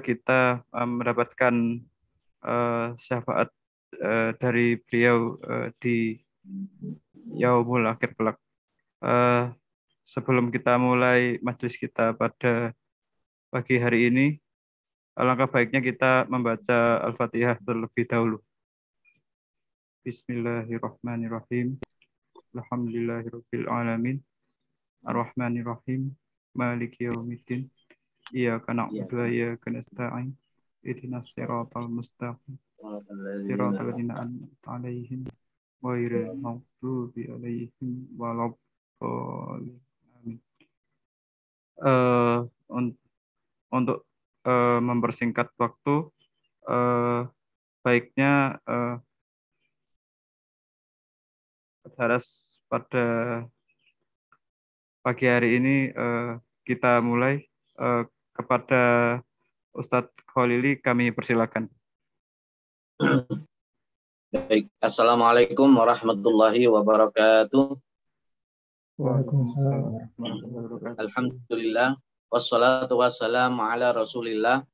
kita uh, mendapatkan uh, syafaat uh, dari beliau uh, di yaumul akhir kelak. Uh, sebelum kita mulai majelis kita pada pagi hari ini, alangkah baiknya kita membaca Al-Fatihah terlebih dahulu. Bismillahirrahmanirrahim. Alhamdulillahirabbil alamin. Arrahmanirrahim. Maliki yaumiddin. Iyyaka na'budu wa iyyaka nasta'in. Ihdinas siratal mustaqim. Siratal ladzina an'amta 'alaihim ghairil maghdubi 'alaihim waladdallin. Amin. Uh, untuk uh, mempersingkat waktu, uh, baiknya uh, Haras pada pagi hari ini uh, kita mulai uh, kepada Ustadz Khalili kami persilakan. Baik, Assalamualaikum warahmatullahi wabarakatuh. Waalaikumsalam. Alhamdulillah wassalatu wassalamu ala Rasulillah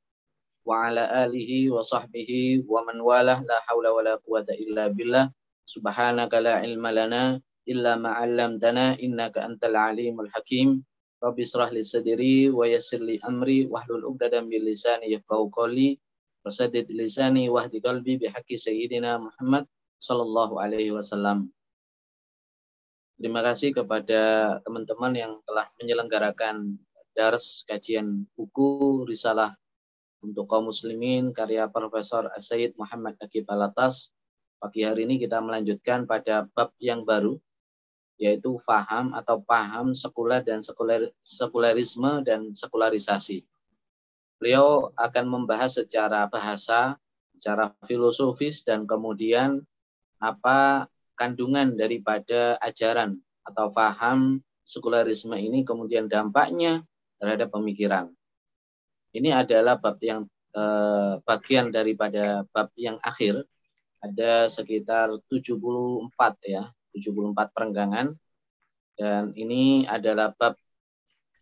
wa ala alihi wa sahbihi wa man walah la haula wa la quwata illa billah Subhanaka la ilma lana illa ma 'allamtana innaka antal alimul hakim. Rabbi israh li sadri wa yassir li amri wahlul 'uqdatam min lisani yafqahu qawli. Wasaddid lisani wahdi qalbi bihaqqi sayyidina Muhammad sallallahu alaihi wasallam. Terima kasih kepada teman-teman yang telah menyelenggarakan dars kajian buku risalah untuk kaum muslimin karya Profesor Sayyid Muhammad Naqib Alatas Pagi hari ini kita melanjutkan pada bab yang baru, yaitu faham atau paham sekuler dan sekuler, sekularisme dan sekularisasi. Beliau akan membahas secara bahasa, secara filosofis, dan kemudian apa kandungan daripada ajaran atau faham sekularisme ini, kemudian dampaknya terhadap pemikiran. Ini adalah bab yang eh, bagian daripada bab yang akhir ada sekitar 74 ya, 74 perenggangan. Dan ini adalah bab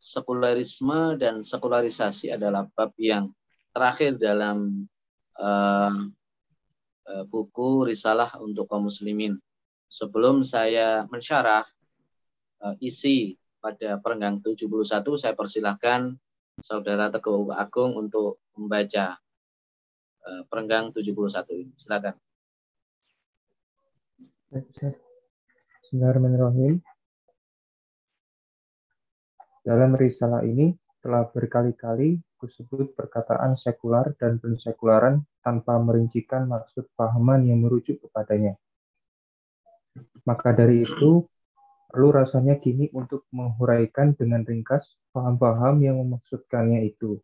sekularisme dan sekularisasi adalah bab yang terakhir dalam uh, uh, buku Risalah untuk kaum muslimin. Sebelum saya mensyarah uh, isi pada perenggang 71, saya persilahkan Saudara Teguh Agung untuk membaca perenggang 71 ini. Silakan. Bismillahirrahmanirrahim. Dalam risalah ini telah berkali-kali kusebut perkataan sekular dan pensekularan tanpa merincikan maksud pahaman yang merujuk kepadanya. Maka dari itu, perlu rasanya kini untuk menghuraikan dengan ringkas paham-paham yang memaksudkannya itu.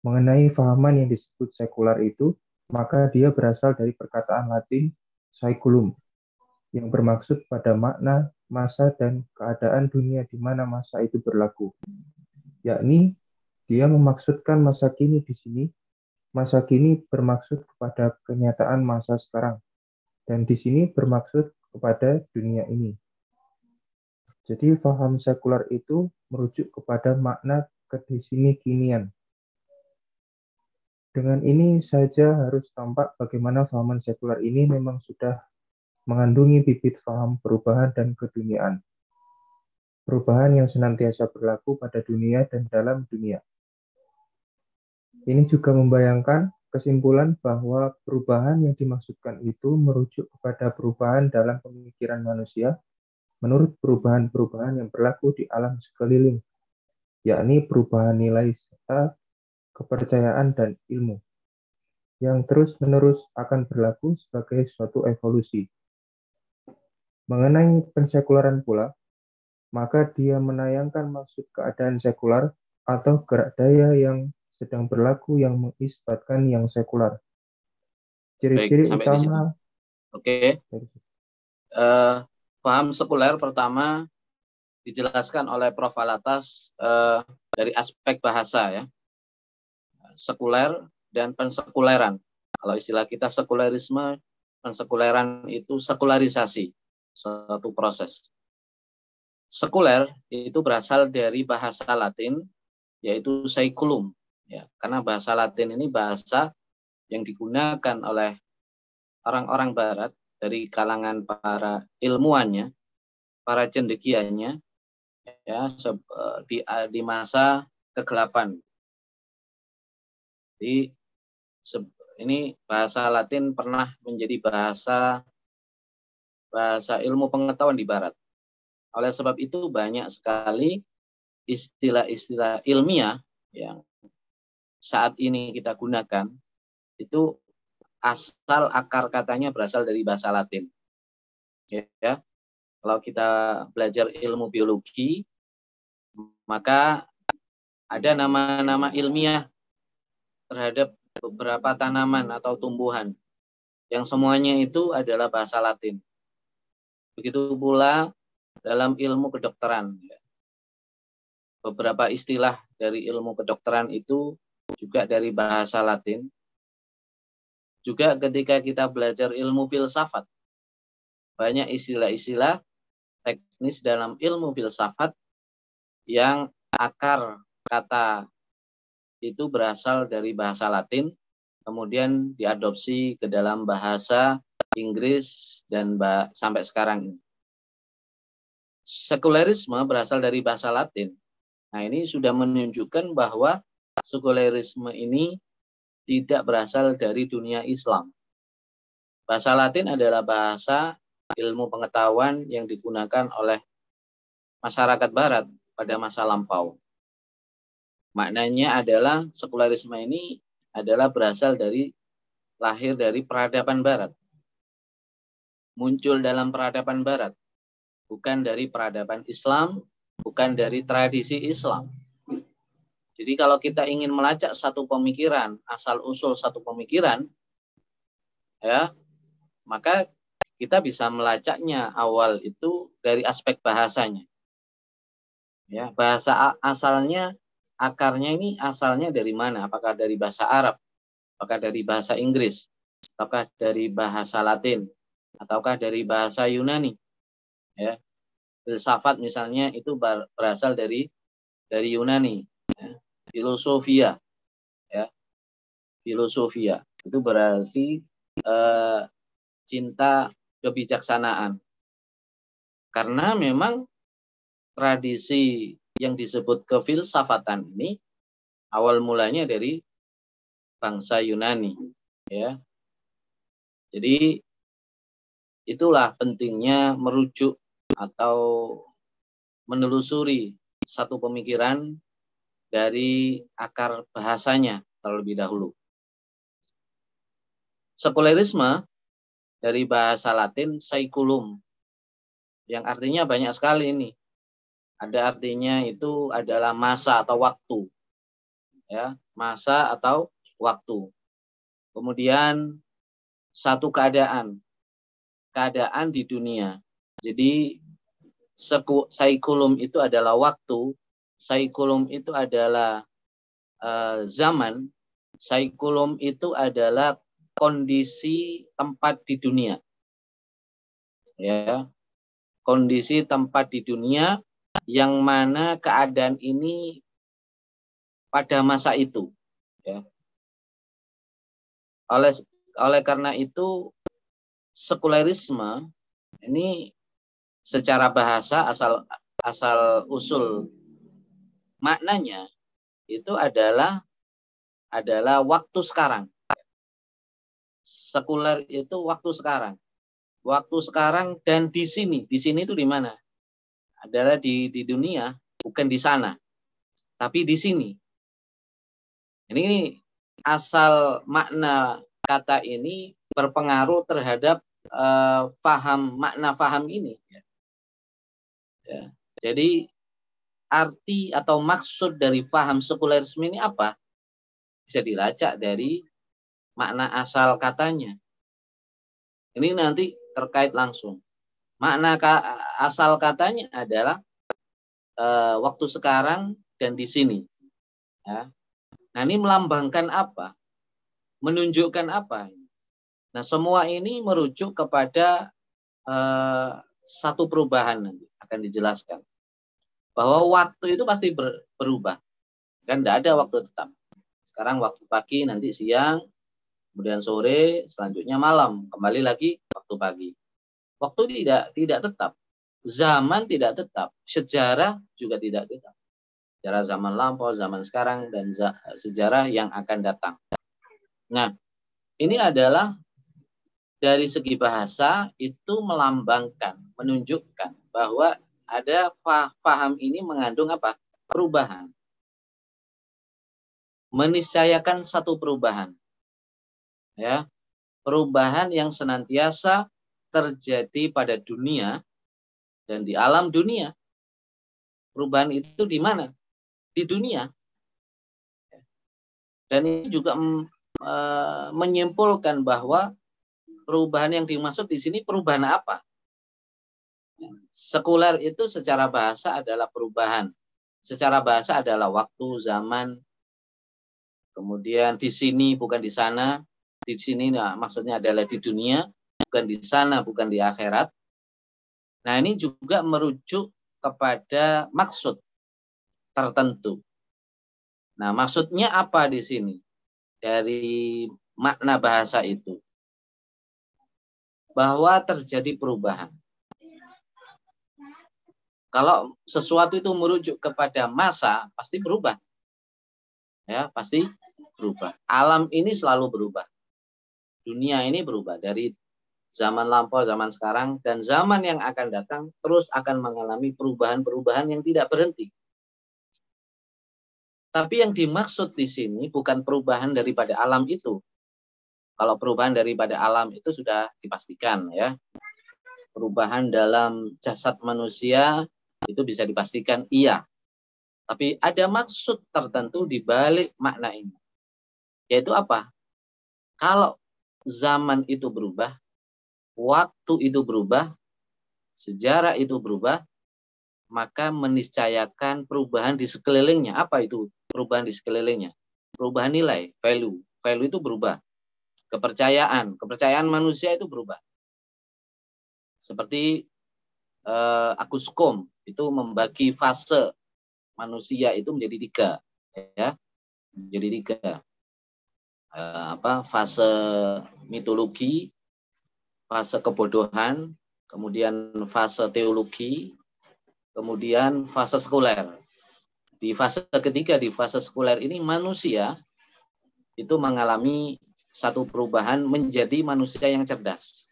Mengenai pahaman yang disebut sekular itu, maka dia berasal dari perkataan Latin saeculum, yang bermaksud pada makna, masa, dan keadaan dunia di mana masa itu berlaku. Yakni, dia memaksudkan masa kini di sini. Masa kini bermaksud kepada kenyataan masa sekarang. Dan di sini bermaksud kepada dunia ini. Jadi faham sekular itu merujuk kepada makna kedisini kinian. Dengan ini saja harus tampak bagaimana fahaman sekular ini memang sudah mengandungi bibit faham perubahan dan keduniaan. Perubahan yang senantiasa berlaku pada dunia dan dalam dunia. Ini juga membayangkan kesimpulan bahwa perubahan yang dimaksudkan itu merujuk kepada perubahan dalam pemikiran manusia menurut perubahan-perubahan yang berlaku di alam sekeliling, yakni perubahan nilai serta kepercayaan dan ilmu, yang terus-menerus akan berlaku sebagai suatu evolusi. Mengenai pensekularan pula, maka dia menayangkan maksud keadaan sekular atau gerak daya yang sedang berlaku yang mengisbatkan yang sekular. Ciri-ciri utama. Oke. Okay. Uh, eh, paham sekuler pertama dijelaskan oleh Prof. Alatas uh, dari aspek bahasa ya. Sekuler dan pensekuleran. Kalau istilah kita sekulerisme, pensekuleran itu sekularisasi suatu proses. Sekuler itu berasal dari bahasa Latin yaitu seiculum Ya, karena bahasa Latin ini bahasa yang digunakan oleh orang-orang barat dari kalangan para ilmuannya, para cendekianya ya eh, di eh, di masa kegelapan. Jadi ini bahasa Latin pernah menjadi bahasa bahasa ilmu pengetahuan di barat. Oleh sebab itu banyak sekali istilah-istilah ilmiah yang saat ini kita gunakan itu asal akar katanya berasal dari bahasa Latin. Ya, kalau kita belajar ilmu biologi, maka ada nama-nama ilmiah terhadap beberapa tanaman atau tumbuhan yang semuanya itu adalah bahasa Latin. Begitu pula dalam ilmu kedokteran. Beberapa istilah dari ilmu kedokteran itu juga dari bahasa Latin. Juga ketika kita belajar ilmu filsafat, banyak istilah-istilah teknis dalam ilmu filsafat yang akar kata itu berasal dari bahasa Latin, kemudian diadopsi ke dalam bahasa Inggris dan sampai sekarang Sekularisme berasal dari bahasa Latin. Nah, ini sudah menunjukkan bahwa sekularisme ini tidak berasal dari dunia Islam. Bahasa Latin adalah bahasa ilmu pengetahuan yang digunakan oleh masyarakat barat pada masa lampau. Maknanya adalah sekularisme ini adalah berasal dari lahir dari peradaban barat. Muncul dalam peradaban barat. Bukan dari peradaban Islam, bukan dari tradisi Islam. Jadi kalau kita ingin melacak satu pemikiran, asal usul satu pemikiran, ya, maka kita bisa melacaknya awal itu dari aspek bahasanya. Ya, bahasa asalnya akarnya ini asalnya dari mana? Apakah dari bahasa Arab? Apakah dari bahasa Inggris? Ataukah dari bahasa Latin? Ataukah dari bahasa Yunani? Ya. Filsafat misalnya itu berasal dari dari Yunani. Ya filosofia ya filosofia itu berarti eh, cinta kebijaksanaan karena memang tradisi yang disebut kefilsafatan ini awal mulanya dari bangsa Yunani ya jadi itulah pentingnya merujuk atau menelusuri satu pemikiran dari akar bahasanya terlebih dahulu. Sekularisme dari bahasa Latin saikulum yang artinya banyak sekali ini. Ada artinya itu adalah masa atau waktu. Ya, masa atau waktu. Kemudian satu keadaan. Keadaan di dunia. Jadi saikulum itu adalah waktu Saikulum itu adalah uh, zaman, saikulum itu adalah kondisi tempat di dunia. Ya. Kondisi tempat di dunia yang mana keadaan ini pada masa itu, ya. Oleh oleh karena itu sekularisme ini secara bahasa asal asal usul maknanya itu adalah adalah waktu sekarang. Sekuler itu waktu sekarang. Waktu sekarang dan di sini. Di sini itu di mana? Adalah di di dunia, bukan di sana. Tapi di sini. Ini asal makna kata ini berpengaruh terhadap uh, faham makna faham ini. Ya. ya. Jadi arti atau maksud dari faham sekularisme ini apa? Bisa dilacak dari makna asal katanya. Ini nanti terkait langsung. Makna asal katanya adalah e, waktu sekarang dan di sini. Ya. Nah ini melambangkan apa? Menunjukkan apa? Nah semua ini merujuk kepada e, satu perubahan nanti akan dijelaskan bahwa waktu itu pasti ber, berubah. Kan tidak ada waktu tetap. Sekarang waktu pagi, nanti siang, kemudian sore, selanjutnya malam, kembali lagi waktu pagi. Waktu tidak tidak tetap, zaman tidak tetap, sejarah juga tidak tetap. Sejarah zaman lampau, zaman sekarang, dan sejarah yang akan datang. Nah, ini adalah dari segi bahasa itu melambangkan, menunjukkan bahwa ada paham ini mengandung apa? Perubahan. Meniscayakan satu perubahan ya perubahan yang senantiasa terjadi pada dunia dan di alam dunia. Perubahan itu di mana? Di dunia. Dan ini juga e, menyimpulkan bahwa perubahan yang dimaksud di sini perubahan apa? Sekuler itu secara bahasa adalah perubahan. Secara bahasa adalah waktu, zaman, kemudian di sini bukan di sana, di sini nah, maksudnya adalah di dunia, bukan di sana, bukan di akhirat. Nah, ini juga merujuk kepada maksud tertentu. Nah, maksudnya apa di sini? Dari makna bahasa itu. Bahwa terjadi perubahan. Kalau sesuatu itu merujuk kepada masa, pasti berubah. Ya, pasti berubah. Alam ini selalu berubah dunia ini berubah dari zaman lampau, zaman sekarang, dan zaman yang akan datang terus akan mengalami perubahan-perubahan yang tidak berhenti. Tapi yang dimaksud di sini bukan perubahan daripada alam itu. Kalau perubahan daripada alam itu sudah dipastikan ya. Perubahan dalam jasad manusia itu bisa dipastikan iya. Tapi ada maksud tertentu di balik makna ini. Yaitu apa? Kalau zaman itu berubah, waktu itu berubah, sejarah itu berubah, maka meniscayakan perubahan di sekelilingnya. Apa itu perubahan di sekelilingnya? Perubahan nilai, value. Value itu berubah. Kepercayaan, kepercayaan manusia itu berubah. Seperti eh, Aguskom itu membagi fase manusia itu menjadi tiga, ya, menjadi tiga eh, apa fase mitologi, fase kebodohan, kemudian fase teologi, kemudian fase sekuler. Di fase ketiga di fase sekuler ini manusia itu mengalami satu perubahan menjadi manusia yang cerdas.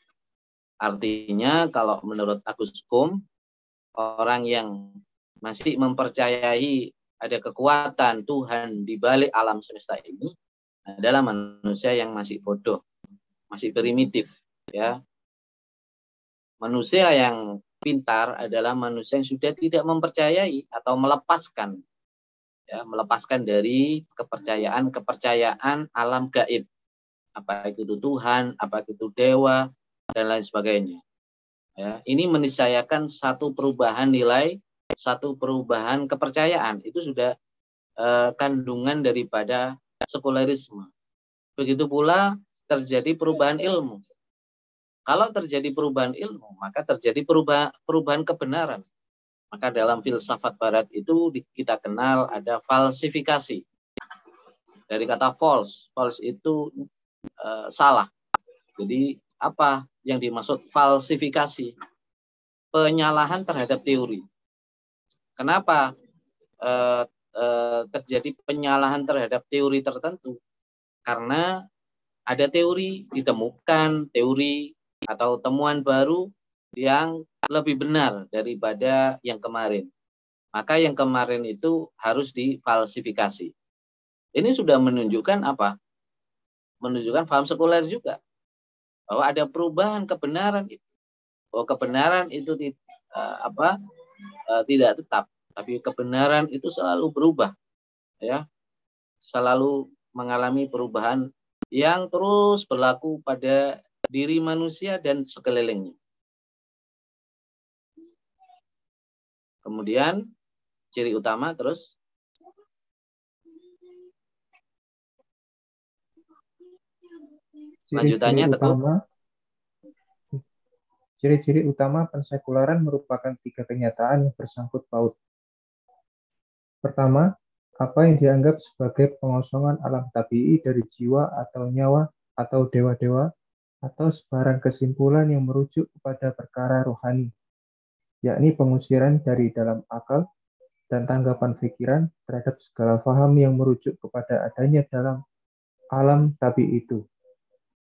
Artinya kalau menurut Agus Kum orang yang masih mempercayai ada kekuatan Tuhan di balik alam semesta ini, adalah manusia yang masih bodoh, masih primitif, ya. Manusia yang pintar adalah manusia yang sudah tidak mempercayai atau melepaskan ya, melepaskan dari kepercayaan-kepercayaan alam gaib. Apa itu Tuhan, apa itu dewa dan lain sebagainya. Ya, ini meniscayakan satu perubahan nilai, satu perubahan kepercayaan. Itu sudah eh, kandungan daripada sekulerisme. Begitu pula terjadi perubahan ilmu. Kalau terjadi perubahan ilmu, maka terjadi perubahan, perubahan kebenaran. Maka dalam filsafat barat itu kita kenal ada falsifikasi. Dari kata false, false itu uh, salah. Jadi apa yang dimaksud falsifikasi? Penyalahan terhadap teori. Kenapa uh, Eh, terjadi penyalahan terhadap teori tertentu karena ada teori ditemukan teori atau temuan baru yang lebih benar daripada yang kemarin. Maka yang kemarin itu harus difalsifikasi. Ini sudah menunjukkan apa? Menunjukkan paham sekuler juga. Bahwa ada perubahan kebenaran itu. Bahwa kebenaran itu uh, apa? Uh, tidak tetap. Tapi kebenaran itu selalu berubah. Ya. Selalu mengalami perubahan yang terus berlaku pada diri manusia dan sekelilingnya. Kemudian ciri utama terus. Lanjutannya utama. Ciri-ciri utama pensekularan merupakan tiga kenyataan yang bersangkut paut. Pertama, apa yang dianggap sebagai pengosongan alam tabii dari jiwa atau nyawa atau dewa-dewa atau sebarang kesimpulan yang merujuk kepada perkara rohani, yakni pengusiran dari dalam akal dan tanggapan pikiran terhadap segala faham yang merujuk kepada adanya dalam alam tabi itu,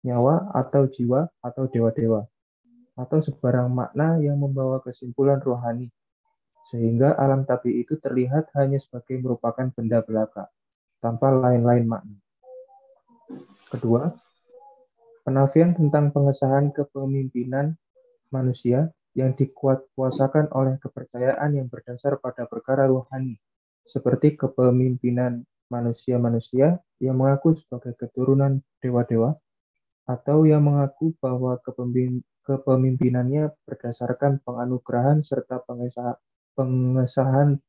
nyawa atau jiwa atau dewa-dewa, atau sebarang makna yang membawa kesimpulan rohani, sehingga alam tabi itu terlihat hanya sebagai merupakan benda belaka, tanpa lain-lain makna. Kedua, penafian tentang pengesahan kepemimpinan manusia yang dikuat-kuasakan oleh kepercayaan yang berdasar pada perkara rohani, seperti kepemimpinan manusia-manusia yang mengaku sebagai keturunan dewa-dewa, atau yang mengaku bahwa kepemimpinannya berdasarkan penganugerahan serta pengesahan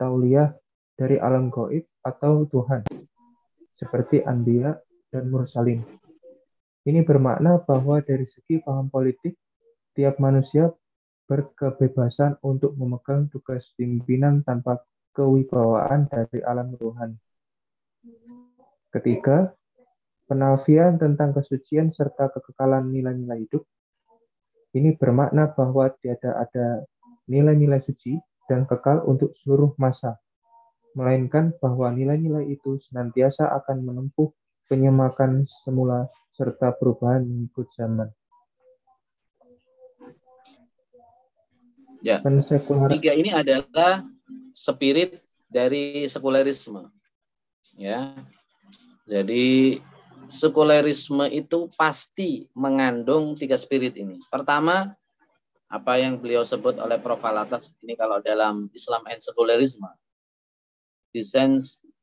tauliah dari alam goib atau Tuhan, seperti Anbiya dan Mursalin. Ini bermakna bahwa dari segi paham politik, tiap manusia berkebebasan untuk memegang tugas pimpinan tanpa kewibawaan dari alam Tuhan. Ketiga, penafian tentang kesucian serta kekekalan nilai-nilai hidup. Ini bermakna bahwa tiada ada nilai-nilai suci dan kekal untuk seluruh masa, melainkan bahwa nilai-nilai itu senantiasa akan menempuh penyemakan semula serta perubahan mengikut zaman. Ya, tiga ini adalah spirit dari sekularisme. Ya, jadi sekularisme itu pasti mengandung tiga spirit ini. Pertama, apa yang beliau sebut oleh Prof. Alatas ini kalau dalam Islam and Secularism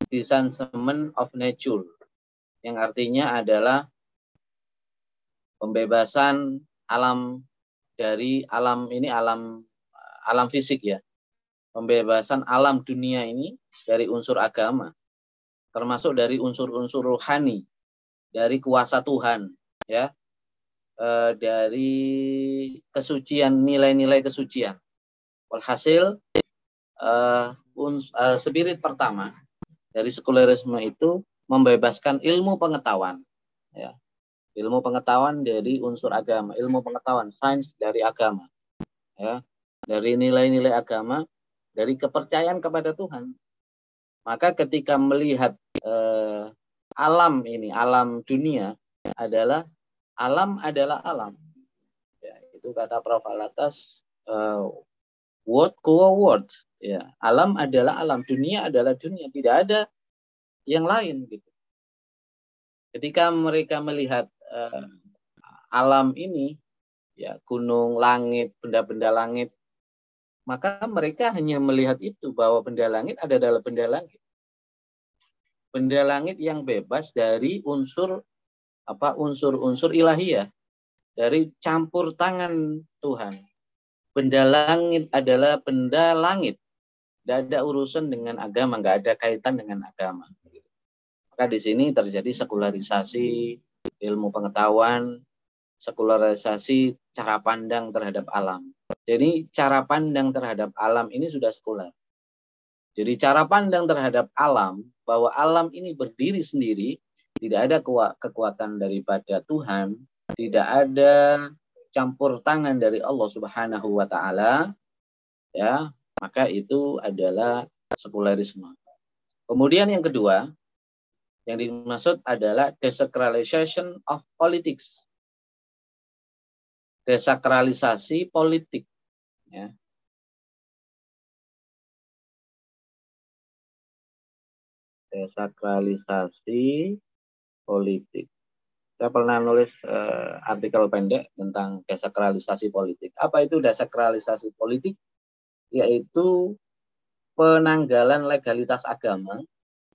Desensement of Nature yang artinya adalah pembebasan alam dari alam ini alam alam fisik ya pembebasan alam dunia ini dari unsur agama termasuk dari unsur-unsur rohani dari kuasa Tuhan ya uh, dari kesucian nilai-nilai kesucian. Walhasil uh, uh, spirit pertama dari sekularisme itu membebaskan ilmu pengetahuan, ya, ilmu pengetahuan dari unsur agama, ilmu pengetahuan sains dari agama, ya, dari nilai-nilai agama, dari kepercayaan kepada Tuhan. Maka ketika melihat eh, alam ini, alam dunia adalah alam adalah alam. Ya, itu kata Prof. Alatas, uh, word core word. Ya, alam adalah alam, dunia adalah dunia, tidak ada yang lain gitu. Ketika mereka melihat uh, alam ini, ya gunung, langit, benda-benda langit, maka mereka hanya melihat itu bahwa benda langit ada dalam benda langit. Benda langit yang bebas dari unsur apa unsur-unsur ilahiyah dari campur tangan Tuhan. Benda langit adalah benda langit. Tidak ada urusan dengan agama, nggak ada kaitan dengan agama. Maka di sini terjadi sekularisasi ilmu pengetahuan, sekularisasi cara pandang terhadap alam. Jadi cara pandang terhadap alam ini sudah sekuler. Jadi cara pandang terhadap alam bahwa alam ini berdiri sendiri tidak ada kekuatan daripada Tuhan, tidak ada campur tangan dari Allah Subhanahu wa taala, ya, maka itu adalah sekularisme. Kemudian yang kedua, yang dimaksud adalah desacralization of politics. Desakralisasi politik, ya. Desakralisasi politik. Saya pernah nulis uh, artikel pendek tentang desakralisasi politik. Apa itu desakralisasi politik? Yaitu penanggalan legalitas agama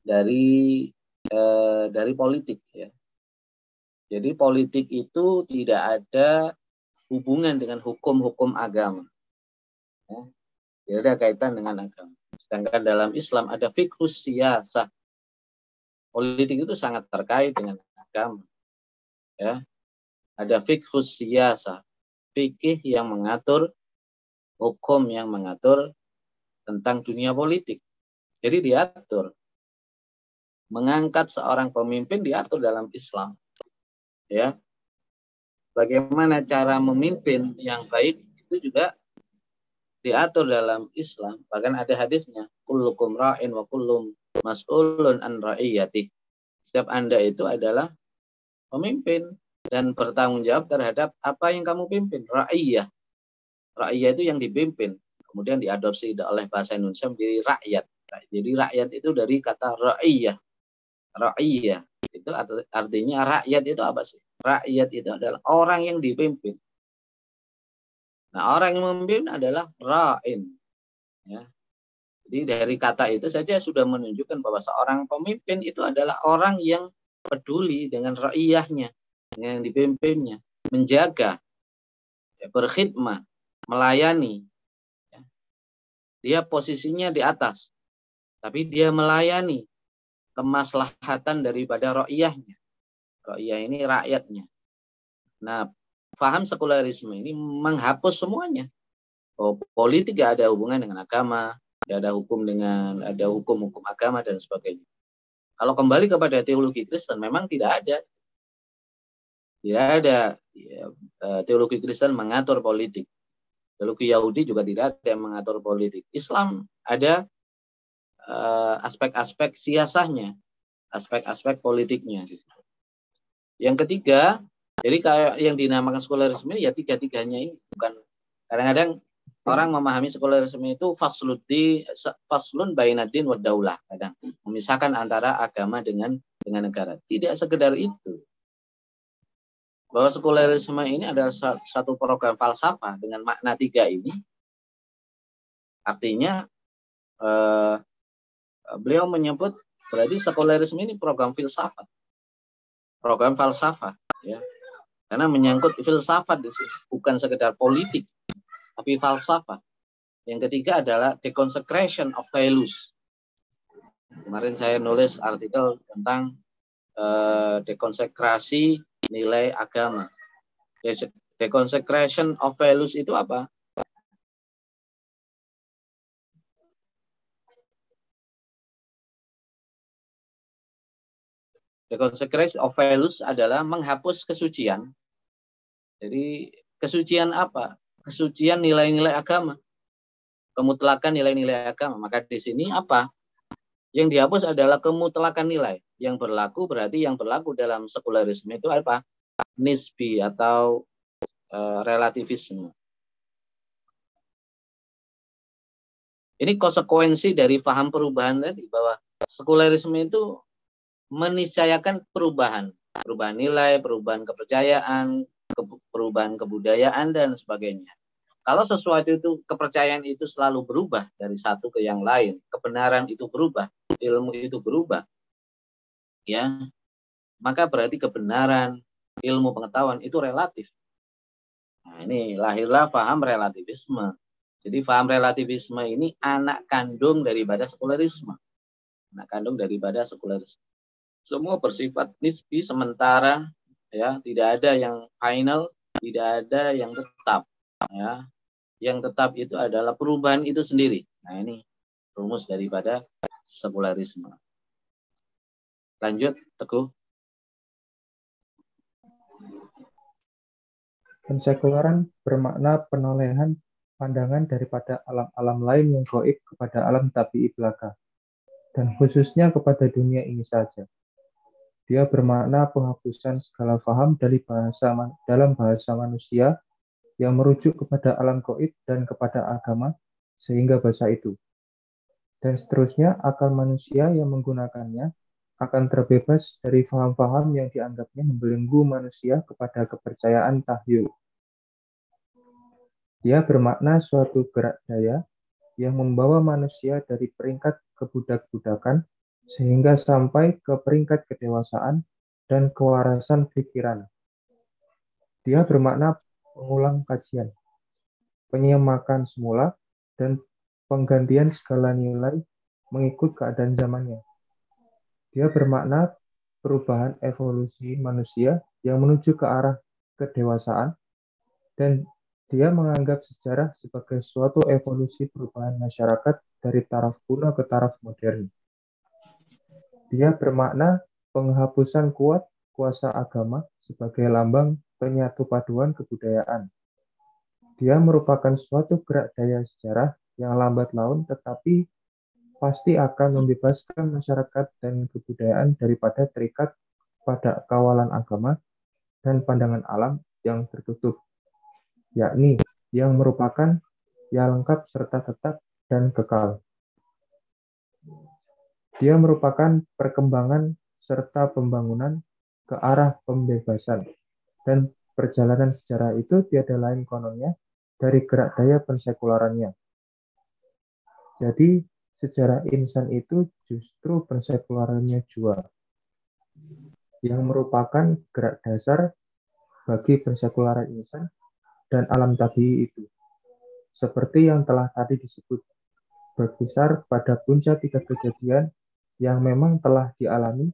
dari uh, dari politik ya. Jadi politik itu tidak ada hubungan dengan hukum-hukum agama. Ya. Tidak ada kaitan dengan agama. Sedangkan dalam Islam ada fikus siyasah politik itu sangat terkait dengan agama. Ya. Ada fikhus siyasa, fikih yang mengatur hukum yang mengatur tentang dunia politik. Jadi diatur mengangkat seorang pemimpin diatur dalam Islam. Ya. Bagaimana cara memimpin yang baik itu juga diatur dalam Islam. Bahkan ada hadisnya, kullukum ra'in wa kullum mas'ulun an ra'iyati. Setiap Anda itu adalah pemimpin dan bertanggung jawab terhadap apa yang kamu pimpin, ra'iyah. Ra'iyah itu yang dipimpin. Kemudian diadopsi oleh bahasa Indonesia menjadi rakyat. Jadi rakyat itu dari kata ra'iyah. Ra'iyah itu artinya rakyat itu apa sih? Rakyat itu adalah orang yang dipimpin. Nah, orang yang memimpin adalah ra'in. Ya. Jadi dari kata itu saja sudah menunjukkan bahwa seorang pemimpin itu adalah orang yang peduli dengan rakyatnya, dengan yang dipimpinnya, menjaga, ya, berkhidmat, melayani. Ya. Dia posisinya di atas, tapi dia melayani kemaslahatan daripada rakyatnya. Rakyat ini rakyatnya. Nah, faham sekularisme ini menghapus semuanya. Oh, politik gak ada hubungan dengan agama, gak ada hukum dengan ada hukum-hukum agama dan sebagainya. Kalau kembali kepada teologi Kristen, memang tidak ada tidak ada ya, eh, teologi Kristen mengatur politik. Teologi Yahudi juga tidak ada yang mengatur politik. Islam ada aspek-aspek uh, siasahnya, aspek-aspek politiknya. Yang ketiga, jadi kayak yang dinamakan sekularisme ya tiga-tiganya ini bukan kadang-kadang orang memahami sekularisme itu faslun di faslun bainadin wa daulah kadang memisahkan antara agama dengan dengan negara. Tidak sekedar itu. Bahwa sekularisme ini adalah satu program falsafah dengan makna tiga ini. Artinya eh, beliau menyebut berarti sekularisme ini program filsafat. Program falsafah ya. Karena menyangkut filsafat di sini, bukan sekedar politik, tapi falsafah. Yang ketiga adalah deconsecration of values. Kemarin saya nulis artikel tentang uh, dekonsekrasi nilai agama. Deconsecration of values itu apa? The consecration of values adalah menghapus kesucian. Jadi kesucian apa? Kesucian nilai-nilai agama. Kemutlakan nilai-nilai agama. Maka di sini apa? Yang dihapus adalah kemutlakan nilai. Yang berlaku berarti yang berlaku dalam sekularisme itu apa? Nisbi atau e, relativisme. Ini konsekuensi dari paham perubahan tadi bahwa sekularisme itu meniscayakan perubahan, perubahan nilai, perubahan kepercayaan, ke, perubahan kebudayaan dan sebagainya. Kalau sesuatu itu kepercayaan itu selalu berubah dari satu ke yang lain, kebenaran itu berubah, ilmu itu berubah, ya, maka berarti kebenaran, ilmu pengetahuan itu relatif. Nah, ini lahirlah paham relativisme. Jadi paham relativisme ini anak kandung daripada sekularisme. Anak kandung daripada sekularisme semua bersifat nisbi sementara ya tidak ada yang final tidak ada yang tetap ya. Yang tetap itu adalah perubahan itu sendiri. Nah ini rumus daripada sekularisme. Lanjut teguh. Pensekuleran bermakna penolehan pandangan daripada alam-alam lain yang goib kepada alam tabi'i belaka, dan khususnya kepada dunia ini saja. Dia bermakna penghapusan segala faham dari bahasa dalam bahasa manusia yang merujuk kepada alam goib dan kepada agama sehingga bahasa itu. Dan seterusnya akal manusia yang menggunakannya akan terbebas dari faham-faham yang dianggapnya membelenggu manusia kepada kepercayaan tahyul. Dia bermakna suatu gerak daya yang membawa manusia dari peringkat kebudak-budakan sehingga sampai ke peringkat kedewasaan dan kewarasan pikiran. Dia bermakna pengulang kajian, penyemakan semula, dan penggantian segala nilai mengikut keadaan zamannya. Dia bermakna perubahan evolusi manusia yang menuju ke arah kedewasaan, dan dia menganggap sejarah sebagai suatu evolusi perubahan masyarakat dari taraf kuno ke taraf modern. Dia bermakna penghapusan kuat kuasa agama sebagai lambang penyatu paduan kebudayaan. Dia merupakan suatu gerak daya sejarah yang lambat laun tetapi pasti akan membebaskan masyarakat dan kebudayaan daripada terikat pada kawalan agama dan pandangan alam yang tertutup, yakni yang merupakan yang lengkap serta tetap dan kekal. Dia merupakan perkembangan serta pembangunan ke arah pembebasan dan perjalanan sejarah itu tiada lain kononnya dari gerak daya pensekularannya. Jadi sejarah insan itu justru pensekularannya jua, yang merupakan gerak dasar bagi pensekularan insan dan alam tabi itu. Seperti yang telah tadi disebut, berkisar pada puncak tiga kejadian yang memang telah dialami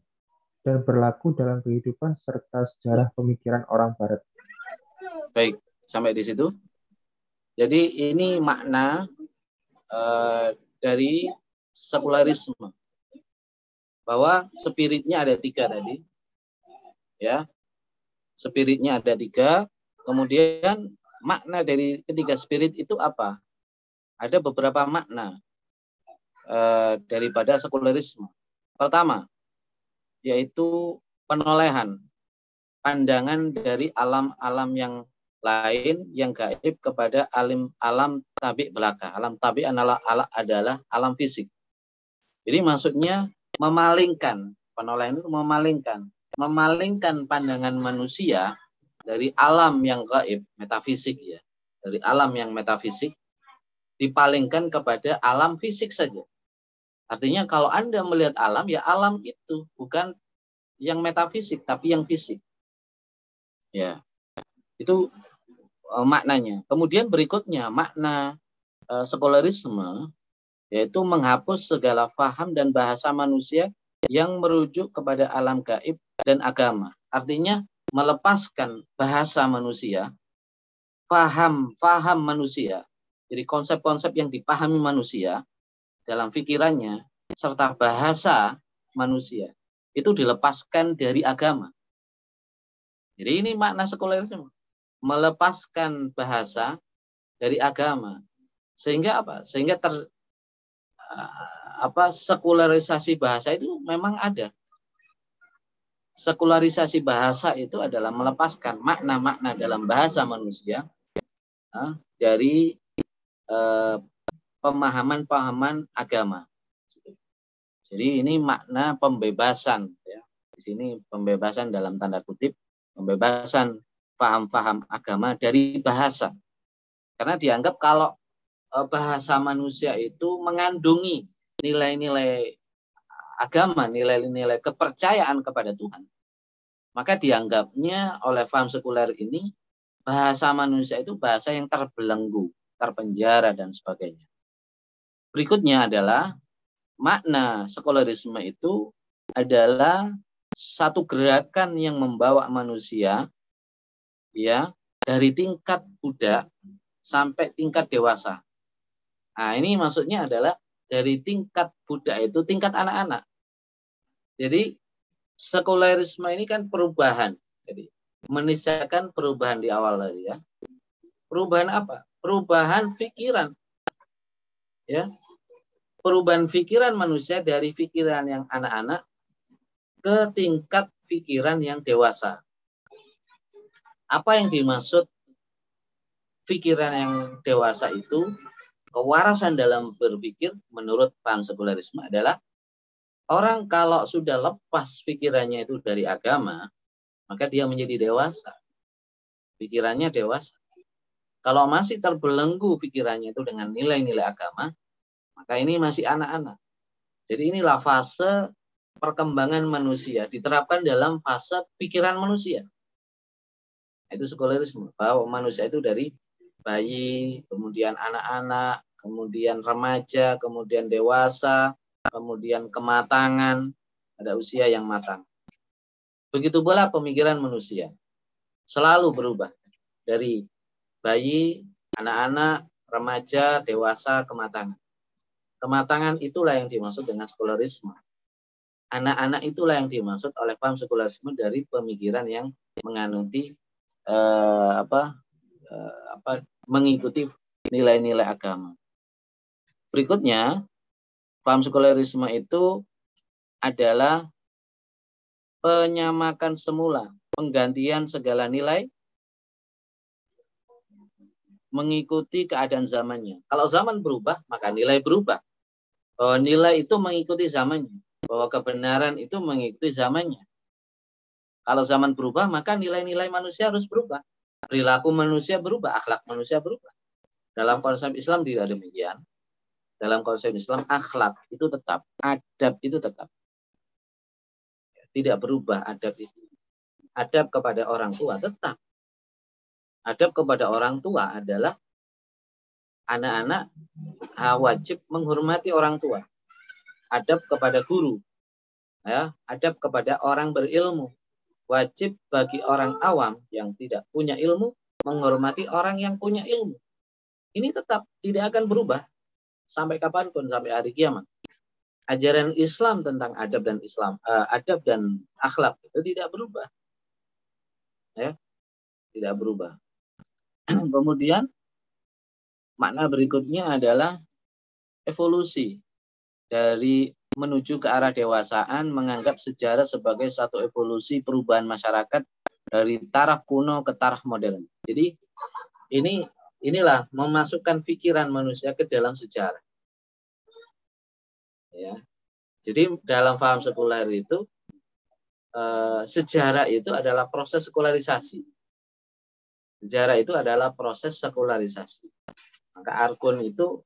dan berlaku dalam kehidupan serta sejarah pemikiran orang Barat. Baik, sampai di situ. Jadi ini makna uh, dari sekularisme. Bahwa spiritnya ada tiga tadi. Ya, spiritnya ada tiga. Kemudian makna dari ketiga spirit itu apa? Ada beberapa makna uh, daripada sekularisme. Pertama, yaitu penolehan pandangan dari alam-alam yang lain yang gaib kepada alim alam tabi belaka. Alam tabi adalah, adalah alam fisik. Jadi maksudnya memalingkan, penolakan itu memalingkan, memalingkan pandangan manusia dari alam yang gaib, metafisik ya, dari alam yang metafisik dipalingkan kepada alam fisik saja. Artinya kalau Anda melihat alam ya alam itu bukan yang metafisik tapi yang fisik. Ya. Itu uh, maknanya. Kemudian berikutnya makna uh, sekularisme yaitu menghapus segala faham dan bahasa manusia yang merujuk kepada alam gaib dan agama. Artinya melepaskan bahasa manusia, faham-faham manusia, jadi konsep-konsep yang dipahami manusia dalam pikirannya serta bahasa manusia itu dilepaskan dari agama. Jadi ini makna sekularisme melepaskan bahasa dari agama. Sehingga apa? Sehingga ter apa sekularisasi bahasa itu memang ada. Sekularisasi bahasa itu adalah melepaskan makna-makna dalam bahasa manusia dari pemahaman-pemahaman agama. Jadi ini makna pembebasan ya. Di sini pembebasan dalam tanda kutip, pembebasan paham-paham agama dari bahasa. Karena dianggap kalau e, bahasa manusia itu mengandungi nilai-nilai agama, nilai-nilai kepercayaan kepada Tuhan. Maka dianggapnya oleh faham sekuler ini bahasa manusia itu bahasa yang terbelenggu, terpenjara dan sebagainya. Berikutnya adalah makna sekularisme itu adalah satu gerakan yang membawa manusia ya dari tingkat budak sampai tingkat dewasa. Nah, ini maksudnya adalah dari tingkat budak itu tingkat anak-anak. Jadi sekularisme ini kan perubahan. Jadi menisahkan perubahan di awal tadi ya. Perubahan apa? Perubahan pikiran. Ya. Perubahan pikiran manusia dari pikiran yang anak-anak ke tingkat pikiran yang dewasa apa yang dimaksud pikiran yang dewasa itu kewarasan dalam berpikir menurut paham sekularisme adalah orang kalau sudah lepas pikirannya itu dari agama maka dia menjadi dewasa pikirannya dewasa kalau masih terbelenggu pikirannya itu dengan nilai-nilai agama maka ini masih anak-anak jadi inilah fase perkembangan manusia diterapkan dalam fase pikiran manusia itu sekularisme bahwa manusia itu dari bayi, kemudian anak-anak, kemudian remaja, kemudian dewasa, kemudian kematangan, ada usia yang matang. Begitu pula pemikiran manusia. Selalu berubah dari bayi, anak-anak, remaja, dewasa, kematangan. Kematangan itulah yang dimaksud dengan sekularisme. anak-anak itulah yang dimaksud oleh paham sekularisme dari pemikiran yang menganuti eh, apa eh, apa mengikuti nilai-nilai agama. Berikutnya, paham sekularisme itu adalah penyamakan semula, penggantian segala nilai mengikuti keadaan zamannya. Kalau zaman berubah, maka nilai berubah. Bahwa nilai itu mengikuti zamannya. Bahwa kebenaran itu mengikuti zamannya. Kalau zaman berubah, maka nilai-nilai manusia harus berubah. Perilaku manusia berubah, akhlak manusia berubah. Dalam konsep Islam tidak demikian. Dalam konsep Islam, akhlak itu tetap, adab itu tetap. Tidak berubah adab itu. Adab kepada orang tua tetap adab kepada orang tua adalah anak-anak wajib menghormati orang tua. Adab kepada guru. Ya, adab kepada orang berilmu. Wajib bagi orang awam yang tidak punya ilmu menghormati orang yang punya ilmu. Ini tetap tidak akan berubah sampai kapan pun sampai hari kiamat. Ajaran Islam tentang adab dan Islam, uh, adab dan akhlak itu tidak berubah. Ya, tidak berubah. Kemudian makna berikutnya adalah evolusi dari menuju ke arah dewasaan menganggap sejarah sebagai satu evolusi perubahan masyarakat dari taraf kuno ke taraf modern. Jadi ini inilah memasukkan pikiran manusia ke dalam sejarah. Ya. Jadi dalam paham sekuler itu eh, sejarah itu adalah proses sekularisasi. Sejarah itu adalah proses sekularisasi. Maka Arkun itu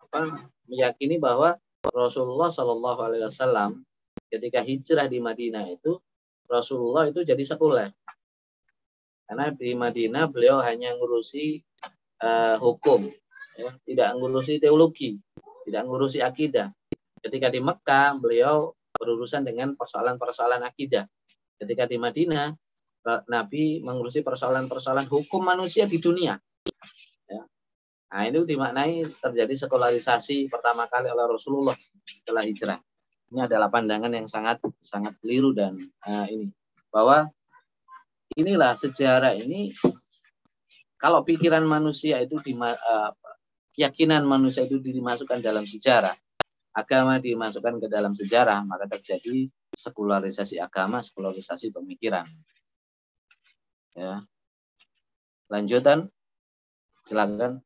apa, meyakini bahwa Rasulullah Shallallahu Alaihi Wasallam ketika hijrah di Madinah itu Rasulullah itu jadi sekuler. Karena di Madinah beliau hanya ngurusi uh, hukum, ya, tidak ngurusi teologi, tidak ngurusi akidah. Ketika di Mekah beliau berurusan dengan persoalan-persoalan akidah. Ketika di Madinah Nabi mengurusi persoalan-persoalan hukum manusia di dunia. Ya. Nah itu dimaknai terjadi sekularisasi pertama kali oleh Rasulullah setelah hijrah. Ini adalah pandangan yang sangat sangat keliru dan uh, ini bahwa inilah sejarah ini kalau pikiran manusia itu di uh, keyakinan manusia itu dimasukkan dalam sejarah, agama dimasukkan ke dalam sejarah, maka terjadi sekularisasi agama, sekularisasi pemikiran. Ya. Lanjutan, silakan.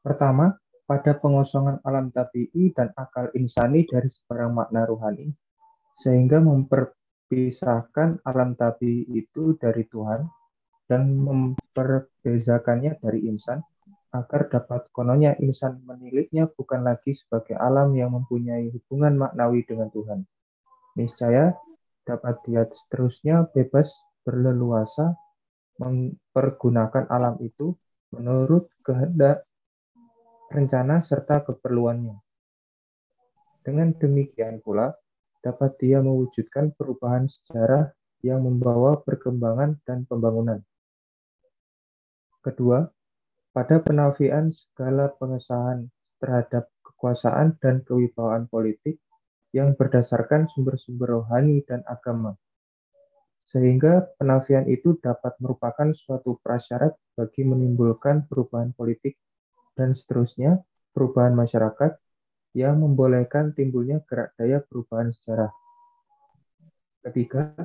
Pertama, pada pengosongan alam tabii dan akal insani dari sebarang makna rohani, sehingga memperpisahkan alam tabii itu dari Tuhan dan memperbezakannya dari insan, agar dapat kononnya insan meniliknya bukan lagi sebagai alam yang mempunyai hubungan maknawi dengan Tuhan, Niscaya dapat dia seterusnya bebas berleluasa mempergunakan alam itu menurut kehendak, rencana, serta keperluannya. Dengan demikian pula, dapat dia mewujudkan perubahan sejarah yang membawa perkembangan dan pembangunan. Kedua, pada penafian segala pengesahan terhadap kekuasaan dan kewibawaan politik, yang berdasarkan sumber-sumber rohani dan agama. Sehingga penafian itu dapat merupakan suatu prasyarat bagi menimbulkan perubahan politik dan seterusnya perubahan masyarakat yang membolehkan timbulnya gerak daya perubahan sejarah. Ketiga,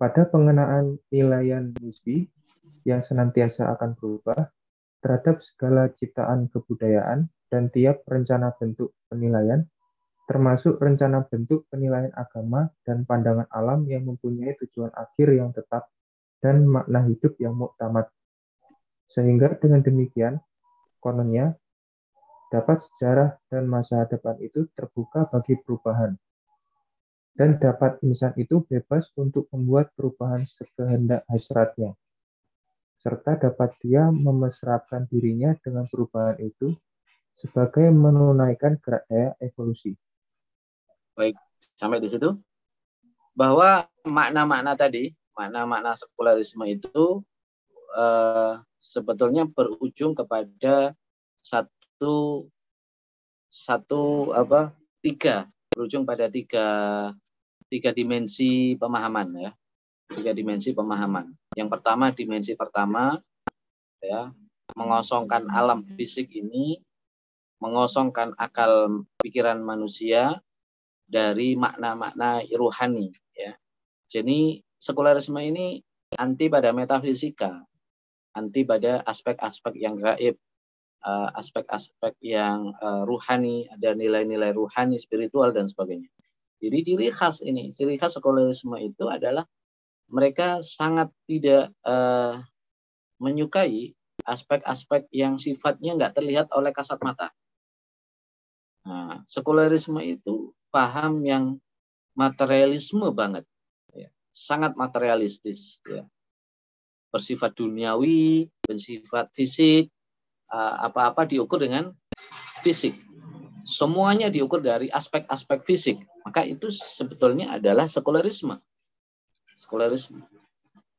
pada pengenaan nilaian nisbi yang senantiasa akan berubah terhadap segala ciptaan kebudayaan dan tiap rencana bentuk penilaian termasuk rencana bentuk penilaian agama dan pandangan alam yang mempunyai tujuan akhir yang tetap dan makna hidup yang muktamad. Sehingga dengan demikian, kononnya, dapat sejarah dan masa depan itu terbuka bagi perubahan. Dan dapat insan itu bebas untuk membuat perubahan sekehendak hasratnya. Serta dapat dia memesrapkan dirinya dengan perubahan itu sebagai menunaikan gerak daya evolusi. Baik, sampai di situ. Bahwa makna-makna tadi, makna-makna sekularisme itu eh, sebetulnya berujung kepada satu satu apa tiga berujung pada tiga tiga dimensi pemahaman ya tiga dimensi pemahaman yang pertama dimensi pertama ya mengosongkan alam fisik ini mengosongkan akal pikiran manusia dari makna-makna ruhani ya jadi sekularisme ini anti pada metafisika anti pada aspek-aspek yang gaib eh, aspek-aspek yang uh, ruhani ada nilai-nilai ruhani spiritual dan sebagainya jadi ciri khas ini ciri khas sekularisme itu adalah mereka sangat tidak uh, menyukai aspek-aspek yang sifatnya nggak terlihat oleh kasat mata. Nah, sekularisme itu paham yang materialisme banget, ya. sangat materialistis, ya. bersifat duniawi, bersifat fisik, apa-apa diukur dengan fisik. Semuanya diukur dari aspek-aspek fisik. Maka itu sebetulnya adalah sekularisme sekularisme.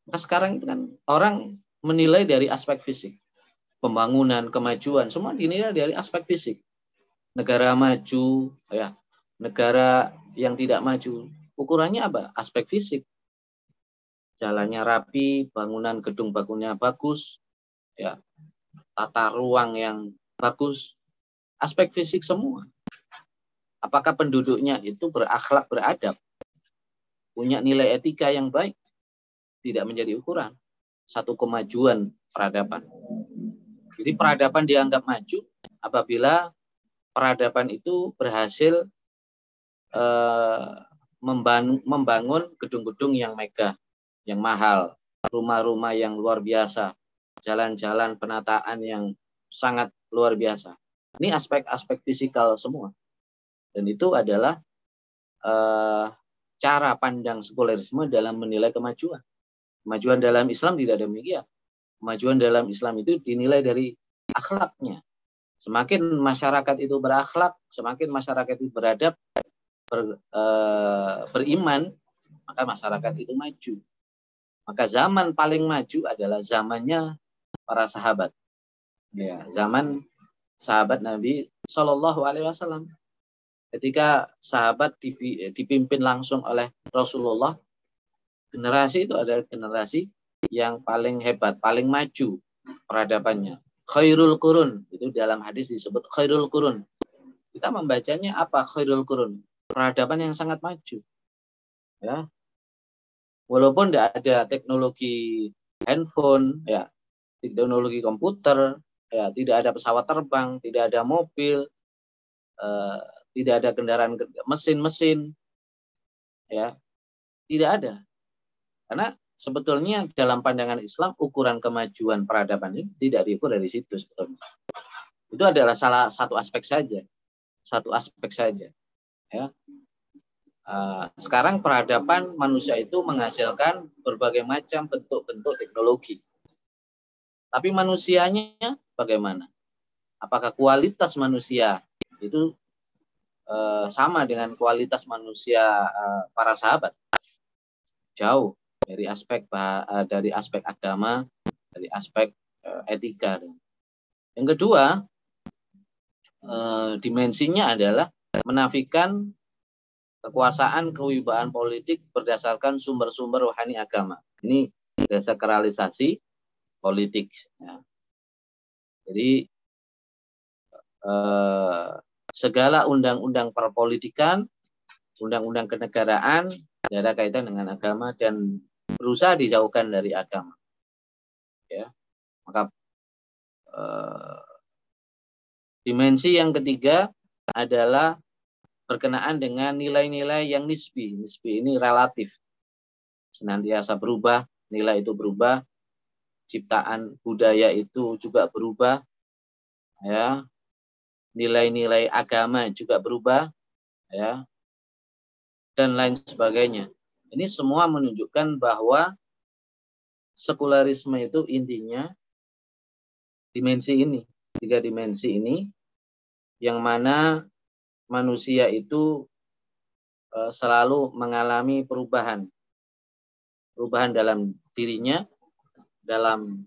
Maka sekarang itu kan orang menilai dari aspek fisik. Pembangunan, kemajuan, semua dinilai dari aspek fisik. Negara maju, ya, negara yang tidak maju, ukurannya apa? Aspek fisik. Jalannya rapi, bangunan gedung bangunnya bagus, ya, tata ruang yang bagus, aspek fisik semua. Apakah penduduknya itu berakhlak beradab? punya nilai etika yang baik tidak menjadi ukuran satu kemajuan peradaban. Jadi peradaban dianggap maju apabila peradaban itu berhasil membangun gedung-gedung yang megah, yang mahal, rumah-rumah yang luar biasa, jalan-jalan penataan yang sangat luar biasa. Ini aspek-aspek fisikal semua. Dan itu adalah eh, cara pandang sekularisme dalam menilai kemajuan. Kemajuan dalam Islam tidak demikian. Kemajuan dalam Islam itu dinilai dari akhlaknya. Semakin masyarakat itu berakhlak, semakin masyarakat itu beradab, ber, e, beriman, maka masyarakat itu maju. Maka zaman paling maju adalah zamannya para sahabat. Ya, zaman sahabat Nabi Shallallahu Alaihi Wasallam ketika sahabat dipimpin langsung oleh Rasulullah, generasi itu adalah generasi yang paling hebat, paling maju peradabannya. Khairul kurun, itu dalam hadis disebut khairul kurun. Kita membacanya apa khairul kurun? Peradaban yang sangat maju. Ya. Walaupun tidak ada teknologi handphone, ya, teknologi komputer, ya, tidak ada pesawat terbang, tidak ada mobil, eh, tidak ada kendaraan mesin-mesin, ya, tidak ada. Karena sebetulnya dalam pandangan Islam ukuran kemajuan peradaban ini tidak diukur dari situ sebetulnya. Itu adalah salah satu aspek saja, satu aspek saja. Ya. Uh, sekarang peradaban manusia itu menghasilkan berbagai macam bentuk-bentuk teknologi. Tapi manusianya bagaimana? Apakah kualitas manusia itu Eh, sama dengan kualitas manusia eh, para sahabat. Jauh dari aspek eh, dari aspek agama, dari aspek etika. Yang kedua, dimensinya adalah menafikan kekuasaan kewibawaan politik berdasarkan sumber-sumber rohani agama. Ini desakralisasi politik. Ya. Jadi segala undang-undang perpolitikan, undang-undang kenegaraan ada kaitan dengan agama dan berusaha dijauhkan dari agama. Ya, maka eh, dimensi yang ketiga adalah berkenaan dengan nilai-nilai yang nisbi. Nisbi ini relatif, senantiasa berubah, nilai itu berubah, ciptaan budaya itu juga berubah, ya nilai-nilai agama juga berubah, ya, dan lain sebagainya. Ini semua menunjukkan bahwa sekularisme itu intinya dimensi ini, tiga dimensi ini, yang mana manusia itu e, selalu mengalami perubahan, perubahan dalam dirinya, dalam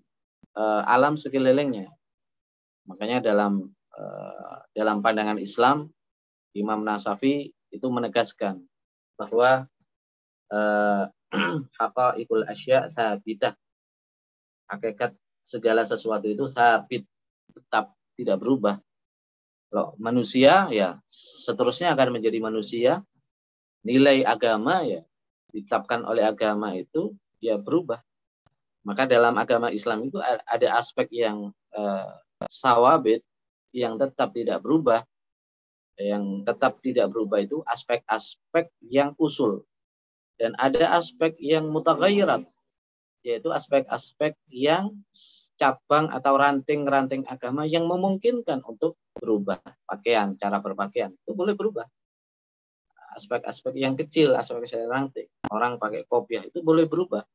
e, uh, alam sekelilingnya. Makanya dalam uh, dalam pandangan Islam Imam Nasafi itu menegaskan bahwa uh, ikul asya sabidah hakikat segala sesuatu itu sabit tetap tidak berubah kalau manusia ya seterusnya akan menjadi manusia. Nilai agama ya ditetapkan oleh agama itu ya berubah. Maka dalam agama Islam itu ada aspek yang eh, sawabit yang tetap tidak berubah. Yang tetap tidak berubah itu aspek-aspek yang usul. Dan ada aspek yang mutaghayyirat yaitu aspek-aspek yang cabang atau ranting-ranting agama yang memungkinkan untuk berubah pakaian, cara berpakaian itu boleh berubah. Aspek-aspek yang kecil, aspek yang ranting, orang pakai kopiah itu boleh berubah.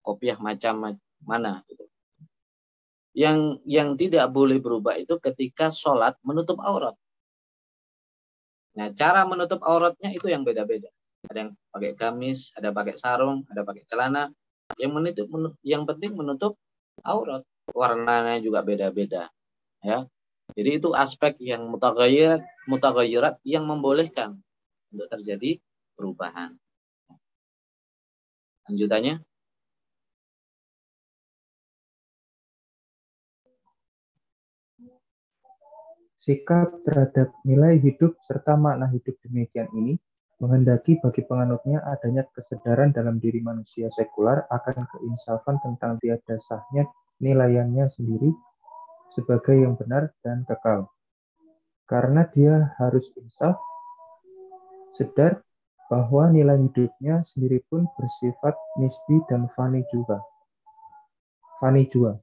Kopiah macam mana gitu. Yang yang tidak boleh berubah itu ketika sholat menutup aurat. Nah, cara menutup auratnya itu yang beda-beda. Ada yang pakai gamis, ada pakai sarung, ada pakai celana. Yang menutup, yang penting menutup aurat. Warnanya juga beda-beda ya. Jadi itu aspek yang mutaghayyir mutaghayyirat yang membolehkan untuk terjadi perubahan. Lanjutannya? Sikap terhadap nilai hidup serta makna hidup demikian ini menghendaki bagi penganutnya adanya kesadaran dalam diri manusia sekular akan keinsafan tentang tiada sahnya nilaiannya sendiri sebagai yang benar dan kekal. Karena dia harus insaf, sedar bahwa nilai hidupnya sendiri pun bersifat nisbi dan fani juga. Fani juga.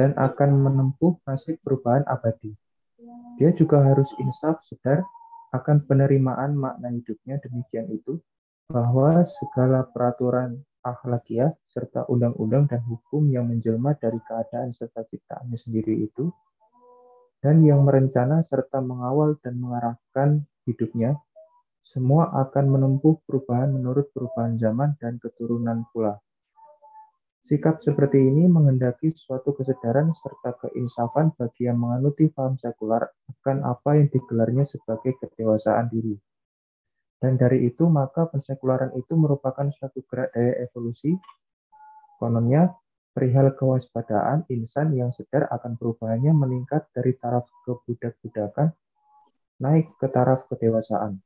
Dan akan menempuh nasib perubahan abadi. Dia juga harus insaf sedar akan penerimaan makna hidupnya demikian itu, bahwa segala peraturan akhlakiah serta undang-undang dan hukum yang menjelma dari keadaan serta ciptaannya sendiri itu, dan yang merencana serta mengawal dan mengarahkan hidupnya, semua akan menempuh perubahan menurut perubahan zaman dan keturunan pula. Sikap seperti ini menghendaki suatu kesadaran serta keinsafan bagi yang menganuti paham sekular akan apa yang digelarnya sebagai kedewasaan diri. Dan dari itu maka pensekularan itu merupakan suatu gerak daya evolusi. Kononnya, perihal kewaspadaan insan yang sedar akan perubahannya meningkat dari taraf kebudak-budakan naik ke taraf kedewasaan.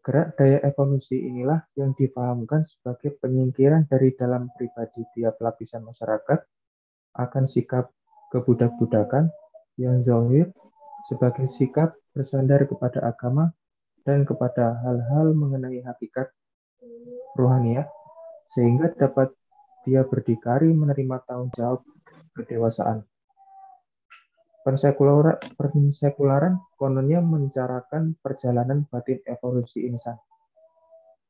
Gerak daya evolusi inilah yang dipahamkan sebagai penyingkiran dari dalam pribadi tiap lapisan masyarakat akan sikap kebudak-budakan yang zahir sebagai sikap bersandar kepada agama dan kepada hal-hal mengenai hakikat rohaniah sehingga dapat dia berdikari menerima tanggung jawab kedewasaan. Persekularan kononnya mencarakan perjalanan batin evolusi insan.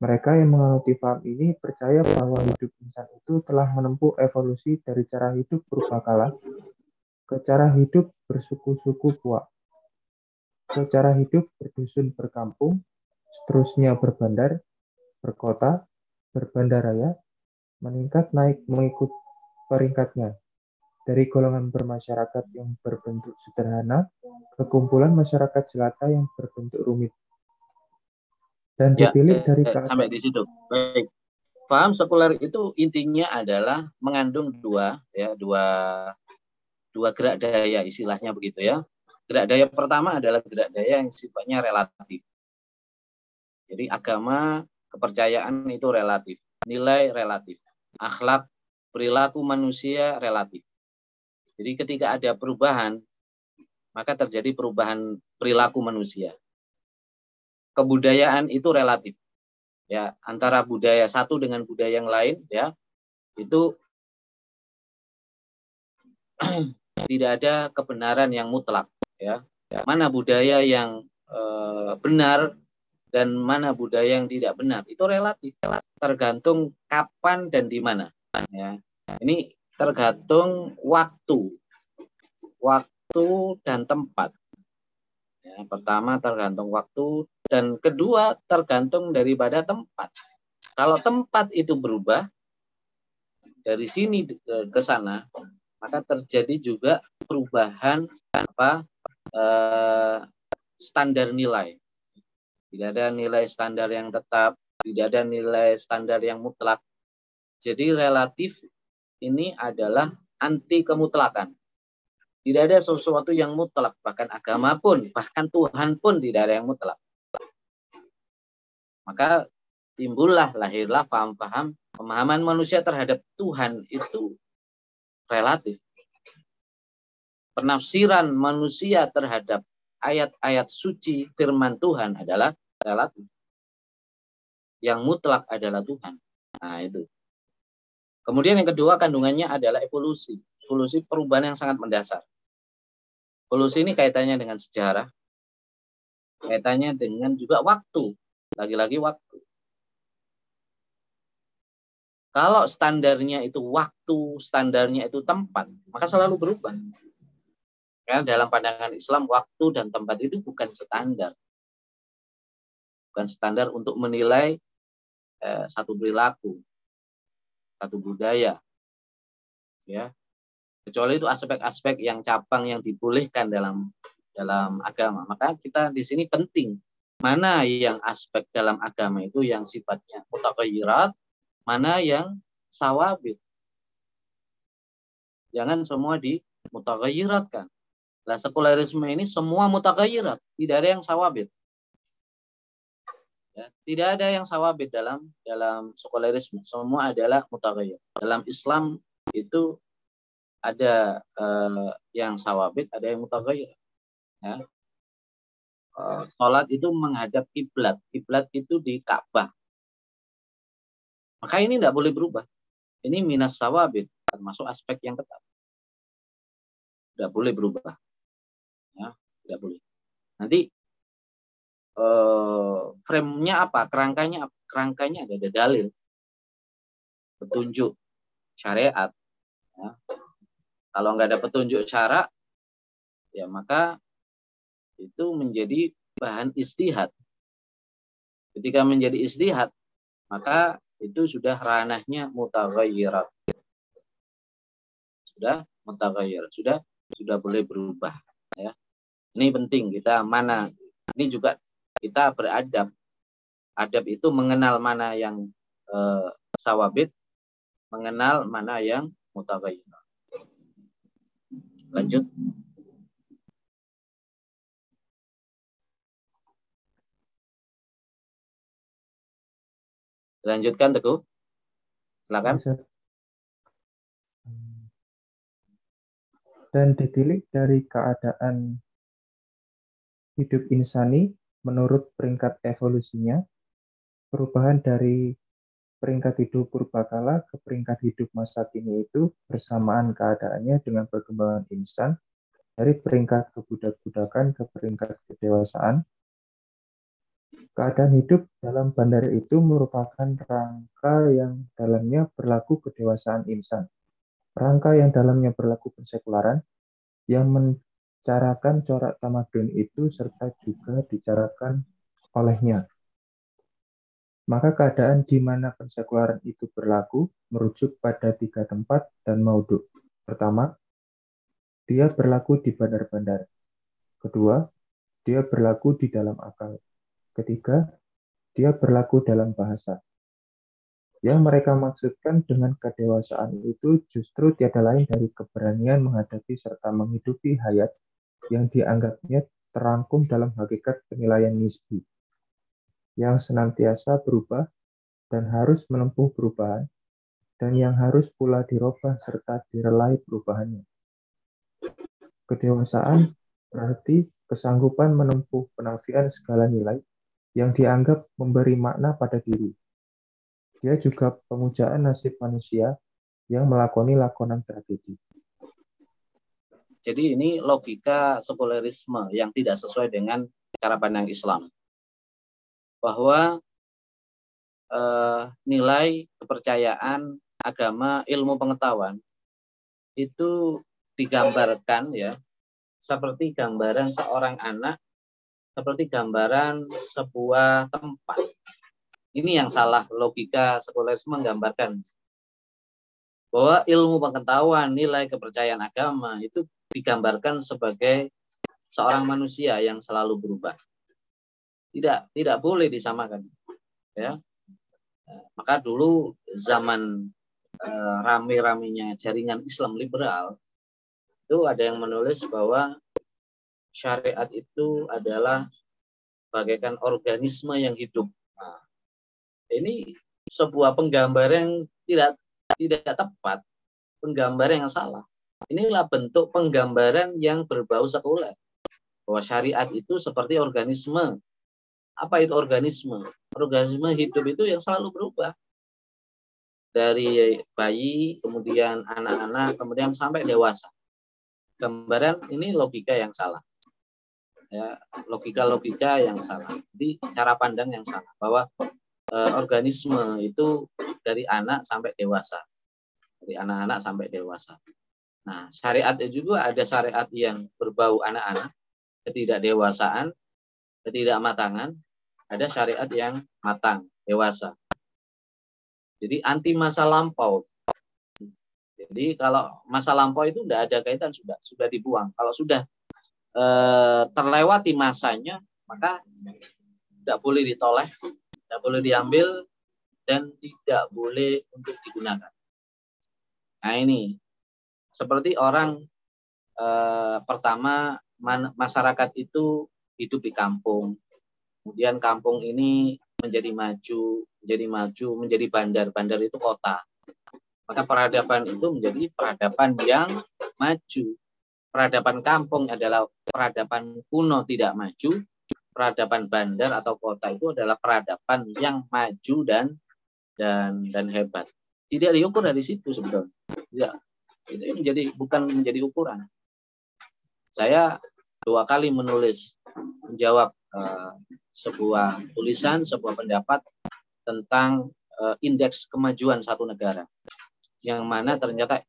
Mereka yang menganuti paham ini percaya bahwa hidup insan itu telah menempuh evolusi dari cara hidup berupa ke cara hidup bersuku-suku puak secara hidup berdusun berkampung, seterusnya berbandar, berkota, berbandaraya, meningkat naik mengikut peringkatnya. Dari golongan bermasyarakat yang berbentuk sederhana ke kumpulan masyarakat jelata yang berbentuk rumit. Dan ya, dipilih ya, dari ya, sampai di situ. Baik. Paham sekuler itu intinya adalah mengandung dua ya dua dua gerak daya istilahnya begitu ya Gerak daya pertama adalah gerak daya yang sifatnya relatif. Jadi agama, kepercayaan itu relatif, nilai relatif, akhlak, perilaku manusia relatif. Jadi ketika ada perubahan, maka terjadi perubahan perilaku manusia. Kebudayaan itu relatif. Ya, antara budaya satu dengan budaya yang lain ya, itu tidak ada kebenaran yang mutlak ya. Mana budaya yang e, benar dan mana budaya yang tidak benar itu relatif. Tergantung kapan dan di mana ya. Ini tergantung waktu waktu dan tempat ya, pertama tergantung waktu dan kedua tergantung daripada tempat kalau tempat itu berubah dari sini ke, sana, maka terjadi juga perubahan apa eh, standar nilai. Tidak ada nilai standar yang tetap, tidak ada nilai standar yang mutlak. Jadi relatif ini adalah anti kemutlakan. Tidak ada sesuatu yang mutlak, bahkan agama pun, bahkan Tuhan pun tidak ada yang mutlak. Maka timbullah, lahirlah paham-paham, pemahaman manusia terhadap Tuhan itu relatif. Penafsiran manusia terhadap ayat-ayat suci firman Tuhan adalah relatif. Yang mutlak adalah Tuhan. Nah, itu. Kemudian yang kedua kandungannya adalah evolusi. Evolusi perubahan yang sangat mendasar. Evolusi ini kaitannya dengan sejarah, kaitannya dengan juga waktu. Lagi-lagi waktu. Kalau standarnya itu waktu, standarnya itu tempat, maka selalu berubah. Karena dalam pandangan Islam waktu dan tempat itu bukan standar. Bukan standar untuk menilai eh, satu perilaku, satu budaya. Ya. Kecuali itu aspek-aspek yang cabang yang dibolehkan dalam dalam agama. Maka kita di sini penting mana yang aspek dalam agama itu yang sifatnya mutakhayyirat, mana yang sawabit. Jangan semua di kan. Nah, sekularisme ini semua mutakayyirat, tidak ada yang sawabit. Ya, tidak ada yang sawabit dalam dalam sekularisme, semua adalah mutakayyir. Dalam Islam itu ada uh, yang sawabit, ada yang mutakayyir. Ya. Uh, sholat itu menghadap kiblat, kiblat itu di Ka'bah. Maka ini tidak boleh berubah. Ini minas sawabit, termasuk aspek yang ketat. Tidak boleh berubah ya tidak boleh nanti eh, frame-nya apa kerangkanya kerangkanya ada, ada dalil petunjuk syariat ya. kalau nggak ada petunjuk syarak ya maka itu menjadi bahan istihad ketika menjadi istihad maka itu sudah ranahnya mutaghayyirat sudah mutaghayyirat sudah sudah boleh berubah ya ini penting kita mana. Ini juga kita beradab. Adab itu mengenal mana yang eh, sawabit, mengenal mana yang mutabayin. Lanjut. Lanjutkan Teguh. Silakan. Dan ditilik dari keadaan hidup insani menurut peringkat evolusinya, perubahan dari peringkat hidup purbakala ke peringkat hidup masa kini itu bersamaan keadaannya dengan perkembangan insan dari peringkat kebudak-budakan ke peringkat kedewasaan. Keadaan hidup dalam bandar itu merupakan rangka yang dalamnya berlaku kedewasaan insan. Rangka yang dalamnya berlaku persekularan yang carakan corak tamadun itu serta juga dicarakan olehnya. Maka keadaan di mana persekularan itu berlaku merujuk pada tiga tempat dan mauduk. Pertama, dia berlaku di bandar-bandar. Kedua, dia berlaku di dalam akal. Ketiga, dia berlaku dalam bahasa. Yang mereka maksudkan dengan kedewasaan itu justru tiada lain dari keberanian menghadapi serta menghidupi hayat yang dianggapnya terangkum dalam hakikat penilaian nisbi, yang senantiasa berubah dan harus menempuh perubahan, dan yang harus pula dirubah serta direlai perubahannya. Kedewasaan berarti kesanggupan menempuh penafian segala nilai yang dianggap memberi makna pada diri. Dia juga pemujaan nasib manusia yang melakoni lakonan tragedi. Jadi ini logika sekulerisme yang tidak sesuai dengan cara pandang Islam. Bahwa eh, nilai kepercayaan agama ilmu pengetahuan itu digambarkan ya seperti gambaran seorang anak seperti gambaran sebuah tempat. Ini yang salah logika sekulerisme menggambarkan. Bahwa ilmu pengetahuan, nilai kepercayaan agama itu digambarkan sebagai seorang manusia yang selalu berubah. Tidak tidak boleh disamakan. Ya. Maka dulu zaman eh, rame-ramenya jaringan Islam liberal itu ada yang menulis bahwa syariat itu adalah bagaikan organisme yang hidup. Nah, ini sebuah penggambaran yang tidak tidak tepat, penggambaran yang salah. Inilah bentuk penggambaran yang berbau sekuler. Bahwa syariat itu seperti organisme. Apa itu organisme? Organisme hidup itu yang selalu berubah. Dari bayi, kemudian anak-anak, kemudian sampai dewasa. Gambaran ini logika yang salah. Ya, logika-logika yang salah. Jadi cara pandang yang salah bahwa eh, organisme itu dari anak sampai dewasa. Dari anak-anak sampai dewasa. Nah, syariat juga ada syariat yang berbau anak-anak, ketidakdewasaan, ketidakmatangan, ada syariat yang matang, dewasa. Jadi anti masa lampau. Jadi kalau masa lampau itu tidak ada kaitan sudah sudah dibuang. Kalau sudah e, terlewati masanya, maka tidak boleh ditoleh, tidak boleh diambil, dan tidak boleh untuk digunakan. Nah ini seperti orang eh, pertama man, masyarakat itu hidup di kampung, kemudian kampung ini menjadi maju, menjadi maju, menjadi bandar, bandar itu kota. Maka peradaban itu menjadi peradaban yang maju. Peradaban kampung adalah peradaban kuno tidak maju, peradaban bandar atau kota itu adalah peradaban yang maju dan dan dan hebat. Tidak diukur dari situ sebetulnya. Tidak. Itu menjadi bukan menjadi ukuran. Saya dua kali menulis menjawab uh, sebuah tulisan, sebuah pendapat tentang uh, indeks kemajuan satu negara. Yang mana ternyata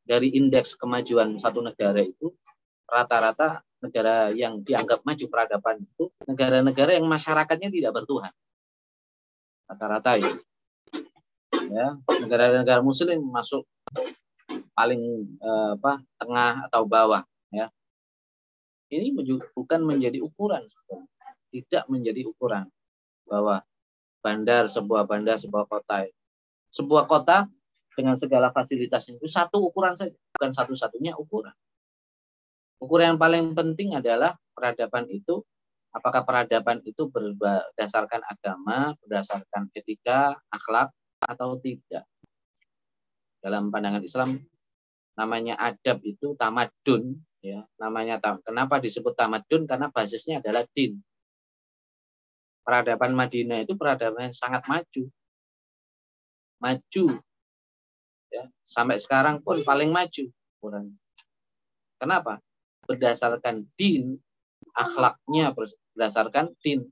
dari indeks kemajuan satu negara itu rata-rata negara yang dianggap maju peradaban itu negara-negara yang masyarakatnya tidak bertuhan. Rata-rata itu ya. Negara-negara muslim masuk paling eh, apa tengah atau bawah ya. Ini bukan menjadi ukuran tidak menjadi ukuran bahwa bandar sebuah bandar sebuah kota sebuah kota dengan segala fasilitas itu satu ukuran saja bukan satu-satunya ukuran. Ukuran yang paling penting adalah peradaban itu apakah peradaban itu berdasarkan agama berdasarkan etika akhlak atau tidak. Dalam pandangan Islam namanya adab itu tamadun ya. Namanya kenapa disebut tamadun karena basisnya adalah din. Peradaban Madinah itu peradaban yang sangat maju. Maju. Ya, sampai sekarang pun paling maju. Kenapa? Berdasarkan din, akhlaknya berdasarkan din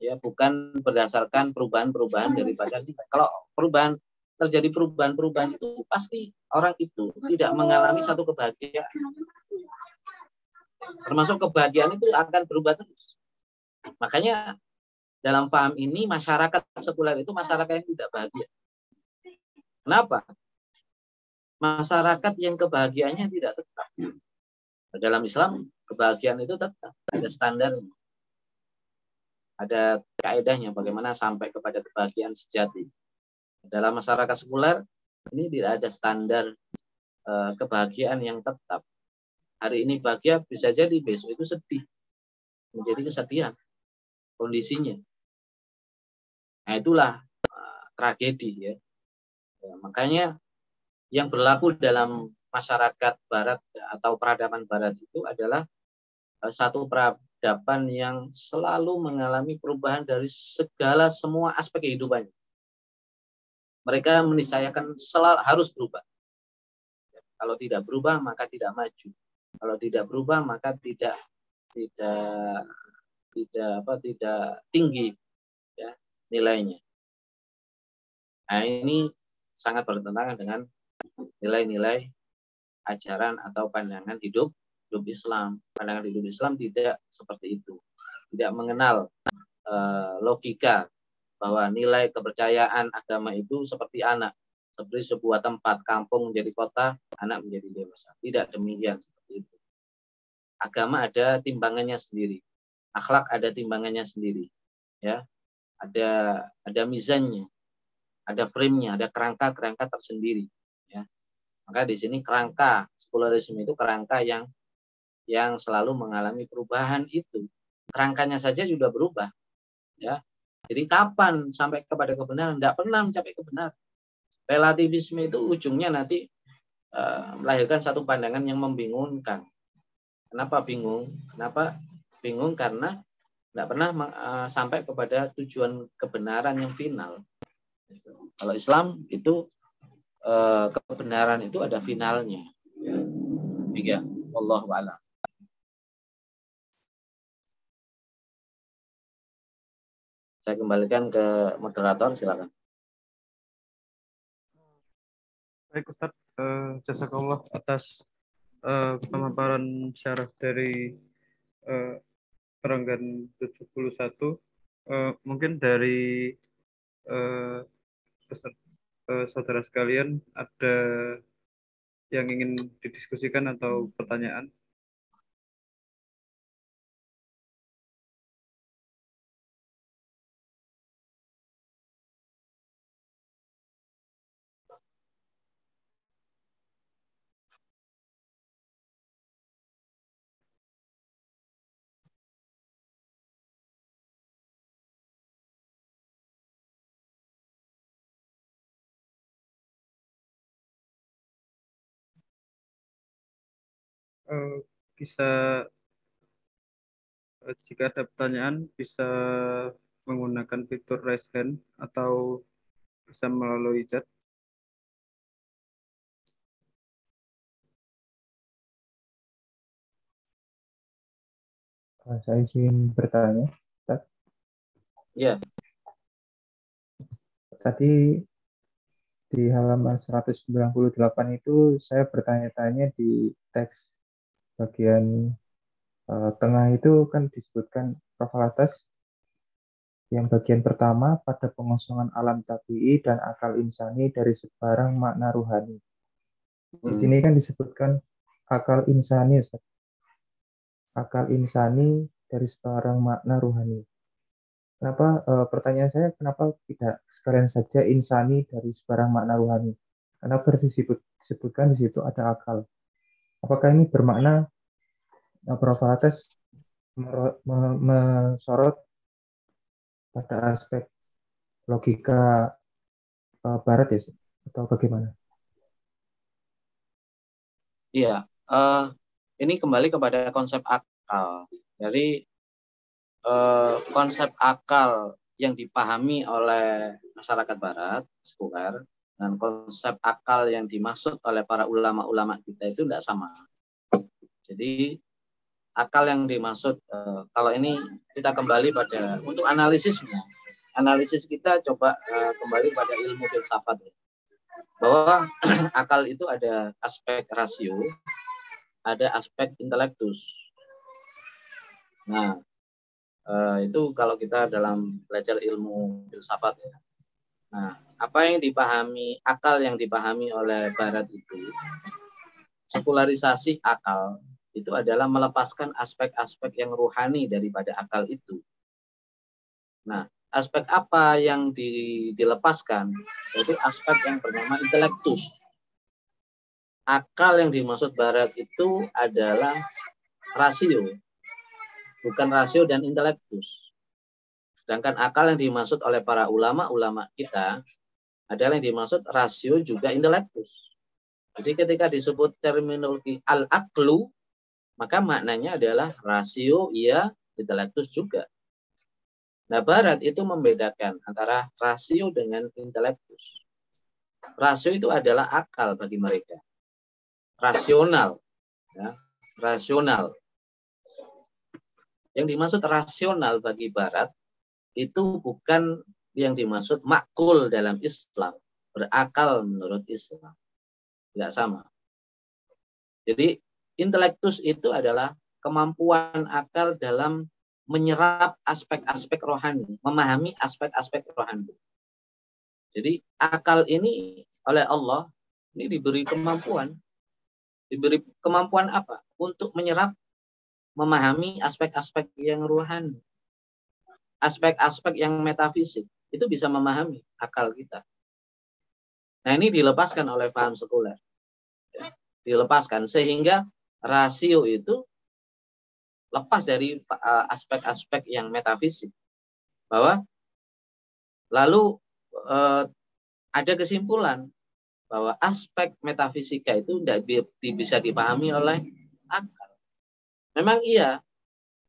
ya bukan berdasarkan perubahan-perubahan daripada kita. Kalau perubahan terjadi perubahan-perubahan itu pasti orang itu tidak mengalami satu kebahagiaan. Termasuk kebahagiaan itu akan berubah terus. Makanya dalam paham ini masyarakat sekuler itu masyarakat yang tidak bahagia. Kenapa? Masyarakat yang kebahagiaannya tidak tetap. Dalam Islam kebahagiaan itu tetap ada standarnya ada kaedahnya bagaimana sampai kepada kebahagiaan sejati. Dalam masyarakat sekuler ini tidak ada standar uh, kebahagiaan yang tetap. Hari ini bahagia bisa jadi besok itu sedih. Menjadi kesedihan kondisinya. Nah, itulah uh, tragedi ya. ya. Makanya yang berlaku dalam masyarakat barat atau peradaban barat itu adalah uh, satu peradaban yang selalu mengalami perubahan dari segala semua aspek kehidupannya. Mereka meniscayakan selalu harus berubah. Kalau tidak berubah maka tidak maju. Kalau tidak berubah maka tidak tidak tidak apa tidak tinggi ya nilainya. Nah, ini sangat bertentangan dengan nilai-nilai ajaran atau pandangan hidup hidup Islam. Pandangan hidup Islam tidak seperti itu. Tidak mengenal uh, logika bahwa nilai kepercayaan agama itu seperti anak, seperti sebuah tempat kampung menjadi kota, anak menjadi dewasa. Tidak demikian seperti itu. Agama ada timbangannya sendiri. Akhlak ada timbangannya sendiri. Ya. Ada ada mizannya. Ada frame-nya, ada kerangka-kerangka tersendiri, ya. Maka di sini kerangka sekularisme itu kerangka yang yang selalu mengalami perubahan itu. Kerangkanya saja sudah berubah. Ya. Jadi kapan sampai kepada kebenaran? Tidak pernah mencapai kebenaran relativisme itu ujungnya nanti uh, melahirkan satu pandangan yang membingungkan. Kenapa bingung? Kenapa bingung? Karena tidak pernah uh, sampai kepada tujuan kebenaran yang final. Kalau Islam itu uh, kebenaran itu ada finalnya. Tiga, Allah a'lam. Saya kembalikan ke moderator, silakan. Baik Ustaz, uh, jazakallah atas uh, pemaparan syarah dari uh, perenggan 71. Uh, mungkin dari uh, uh, saudara sekalian ada yang ingin didiskusikan atau pertanyaan? Bisa eh, jika ada pertanyaan bisa menggunakan fitur raise hand atau bisa melalui chat. Eh, saya ingin bertanya, Ustaz. Ya. Tadi di halaman 198 itu saya bertanya-tanya di teks bagian uh, tengah itu kan disebutkan profil atas yang bagian pertama pada pengosongan alam tabii dan akal insani dari sebarang makna ruhani. Di sini kan disebutkan akal insani, Ustaz. Akal insani dari sebarang makna ruhani. Kenapa e, pertanyaan saya kenapa tidak sekalian saja insani dari sebarang makna ruhani? Karena disebut, disebutkan di situ ada akal. Apakah ini bermakna uh, Prof. Ates mensorot pada aspek logika uh, Barat ya, atau bagaimana? Iya, uh, ini kembali kepada konsep akal. Jadi uh, konsep akal yang dipahami oleh masyarakat Barat, sekuler, dan konsep akal yang dimaksud oleh para ulama-ulama kita itu tidak sama. Jadi akal yang dimaksud uh, kalau ini kita kembali pada untuk analisisnya, analisis kita coba uh, kembali pada ilmu filsafat bahwa akal itu ada aspek rasio, ada aspek intelektus. Nah, uh, itu kalau kita dalam belajar ilmu filsafat ya. Nah, apa yang dipahami akal yang dipahami oleh barat itu sekularisasi akal itu adalah melepaskan aspek-aspek yang ruhani daripada akal itu. Nah, aspek apa yang di, dilepaskan? Itu aspek yang bernama intelektus. Akal yang dimaksud barat itu adalah rasio, bukan rasio dan intelektus. Sedangkan akal yang dimaksud oleh para ulama-ulama kita adalah yang dimaksud rasio juga intelektus. Jadi ketika disebut terminologi al-aklu, maka maknanya adalah rasio iya intelektus juga. Nah, Barat itu membedakan antara rasio dengan intelektus. Rasio itu adalah akal bagi mereka. Rasional. Ya, rasional. Yang dimaksud rasional bagi Barat itu bukan yang dimaksud makul dalam Islam, berakal menurut Islam. Tidak sama. Jadi intelektus itu adalah kemampuan akal dalam menyerap aspek-aspek rohani, memahami aspek-aspek rohani. Jadi akal ini oleh Allah ini diberi kemampuan. Diberi kemampuan apa? Untuk menyerap, memahami aspek-aspek yang ruhani. Aspek-aspek yang metafisik. Itu bisa memahami akal kita. Nah ini dilepaskan oleh paham sekuler. Dilepaskan. Sehingga rasio itu lepas dari uh, aspek-aspek yang metafisik. Bahwa lalu uh, ada kesimpulan bahwa aspek metafisika itu tidak bisa dipahami oleh akal. Memang iya,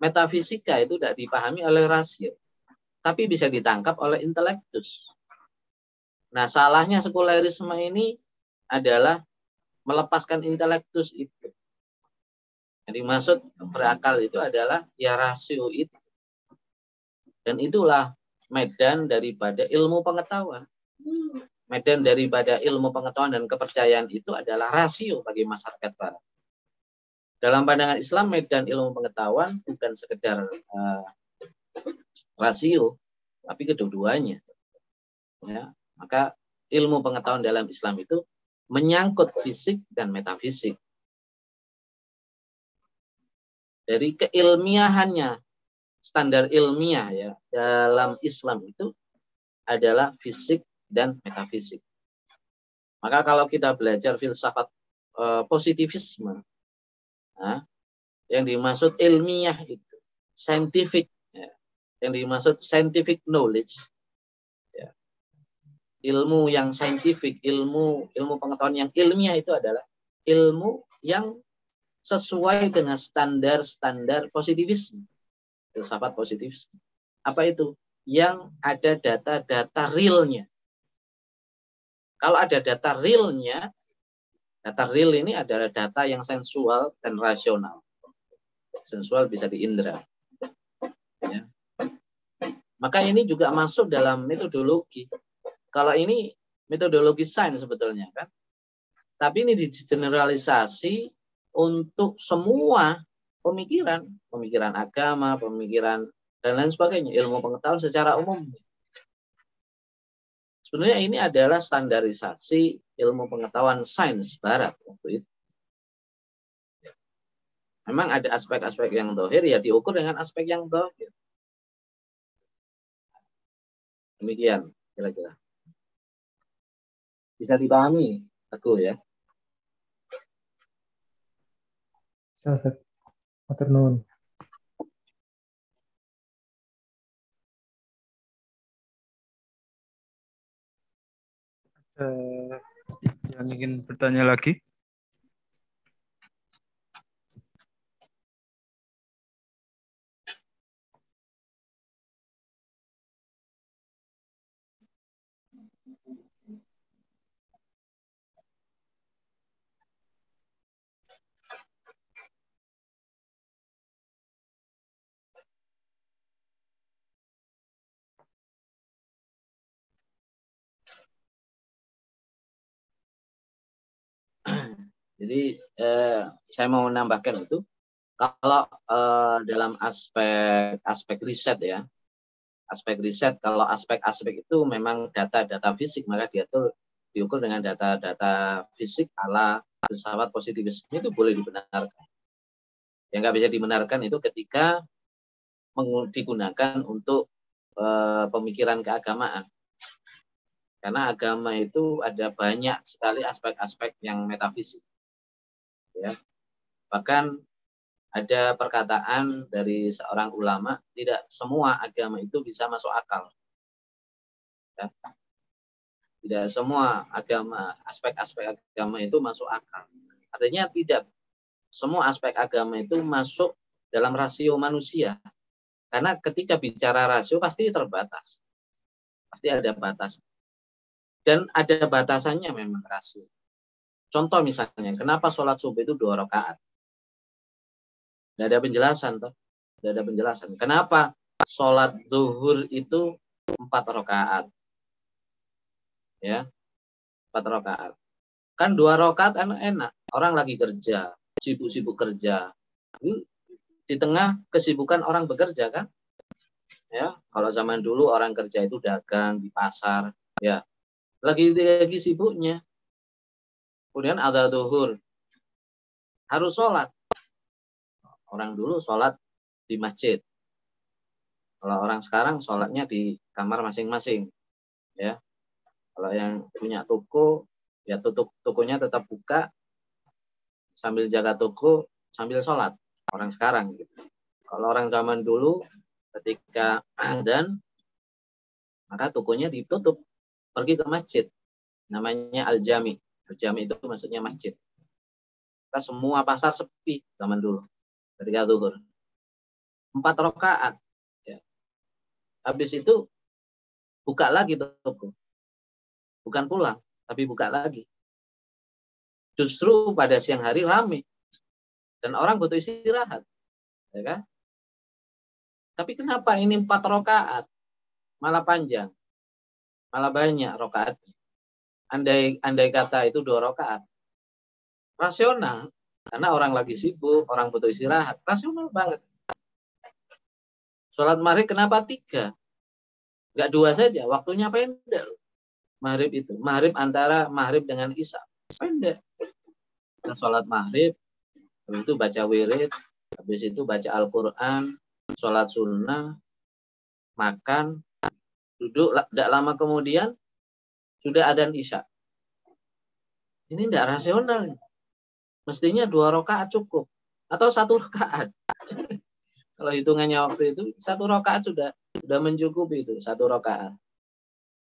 metafisika itu tidak dipahami oleh rasio, tapi bisa ditangkap oleh intelektus. Nah, salahnya sekulerisme ini adalah melepaskan intelektus itu. Jadi maksud berakal itu adalah ya rasio itu. Dan itulah medan daripada ilmu pengetahuan medan daripada ilmu pengetahuan dan kepercayaan itu adalah rasio bagi masyarakat barat. Dalam pandangan Islam, medan ilmu pengetahuan bukan sekedar uh, rasio, tapi kedua-duanya. Ya, maka ilmu pengetahuan dalam Islam itu menyangkut fisik dan metafisik. Dari keilmiahannya, standar ilmiah ya dalam Islam itu adalah fisik dan metafisik. Maka kalau kita belajar filsafat e, positivisme, yang dimaksud ilmiah itu, scientific, ya, yang dimaksud scientific knowledge, ya, ilmu yang scientific, ilmu ilmu pengetahuan yang ilmiah itu adalah ilmu yang sesuai dengan standar-standar positivisme, filsafat positivisme. Apa itu? Yang ada data-data realnya, kalau ada data realnya, data real ini adalah data yang sensual dan rasional. Sensual bisa diindra. Ya. Maka ini juga masuk dalam metodologi. Kalau ini metodologi sains sebetulnya kan. Tapi ini digeneralisasi untuk semua pemikiran, pemikiran agama, pemikiran dan lain sebagainya, ilmu pengetahuan secara umum. Sebenarnya ini adalah standarisasi ilmu pengetahuan sains barat waktu itu. Memang ada aspek-aspek yang dohir, ya diukur dengan aspek yang dohir. Demikian kira-kira. Bisa dipahami, aku ya. Matur uh, yang ingin bertanya lagi? Jadi eh, saya mau menambahkan itu kalau eh, dalam aspek aspek riset ya, aspek riset kalau aspek-aspek itu memang data-data fisik maka dia tuh diukur dengan data-data fisik ala filsafat positivisme itu boleh dibenarkan. Yang nggak bisa dibenarkan itu ketika digunakan untuk e, pemikiran keagamaan. Karena agama itu ada banyak sekali aspek-aspek yang metafisik ya. Bahkan ada perkataan dari seorang ulama tidak semua agama itu bisa masuk akal. Ya. tidak semua agama aspek-aspek agama itu masuk akal. Artinya tidak. Semua aspek agama itu masuk dalam rasio manusia. Karena ketika bicara rasio pasti terbatas. Pasti ada batas. Dan ada batasannya memang rasio Contoh misalnya, kenapa sholat subuh itu dua rakaat? Tidak ada penjelasan, toh. Tidak ada penjelasan. Kenapa sholat duhur itu empat rakaat? Ya, empat rakaat. Kan dua rakaat enak-enak. Orang lagi kerja, sibuk-sibuk kerja. Di tengah kesibukan orang bekerja kan? Ya, kalau zaman dulu orang kerja itu dagang di pasar, ya. Lagi lagi sibuknya, kemudian ada duhur. Harus sholat. Orang dulu sholat di masjid. Kalau orang sekarang sholatnya di kamar masing-masing. Ya. Kalau yang punya toko, ya tutup tokonya tetap buka sambil jaga toko sambil sholat. Orang sekarang. Gitu. Kalau orang zaman dulu ketika dan maka tokonya ditutup pergi ke masjid namanya al-jami al-jami itu maksudnya masjid. Kita semua pasar sepi zaman dulu ketika zuhur. Empat rakaat ya. habis itu buka lagi toko. Bukan pulang tapi buka lagi. Justru pada siang hari ramai dan orang butuh istirahat ya kan? Tapi kenapa ini empat rakaat? Malah panjang. Malah banyak rokaat. Andai andai kata itu dua rokaat, rasional karena orang lagi sibuk, orang butuh istirahat, rasional banget. Sholat maghrib kenapa tiga? Enggak dua saja, waktunya pendek. Maghrib itu, maghrib antara maghrib dengan isya, pendek. Dan sholat maghrib, itu baca wirid, habis itu baca Al-Quran, sholat sunnah, makan, Duduk tidak lama kemudian sudah ada isya. Ini tidak rasional. Mestinya dua rakaat cukup atau satu rakaat. Kalau hitungannya waktu itu satu rakaat sudah sudah mencukupi itu satu rakaat.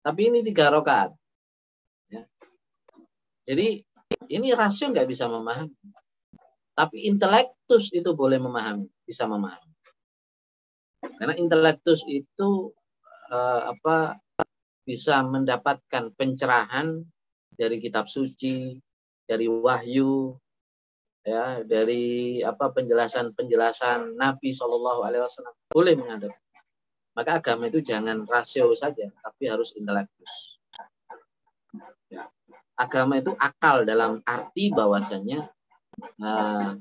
Tapi ini tiga rakaat. Ya. Jadi ini rasio nggak bisa memahami. Tapi intelektus itu boleh memahami, bisa memahami. Karena intelektus itu uh, apa bisa mendapatkan pencerahan dari kitab suci, dari wahyu, ya, dari apa penjelasan-penjelasan Nabi Shallallahu Alaihi Wasallam boleh menghadap. Maka agama itu jangan rasio saja, tapi harus intelektus. Ya. Agama itu akal dalam arti bahwasanya nah,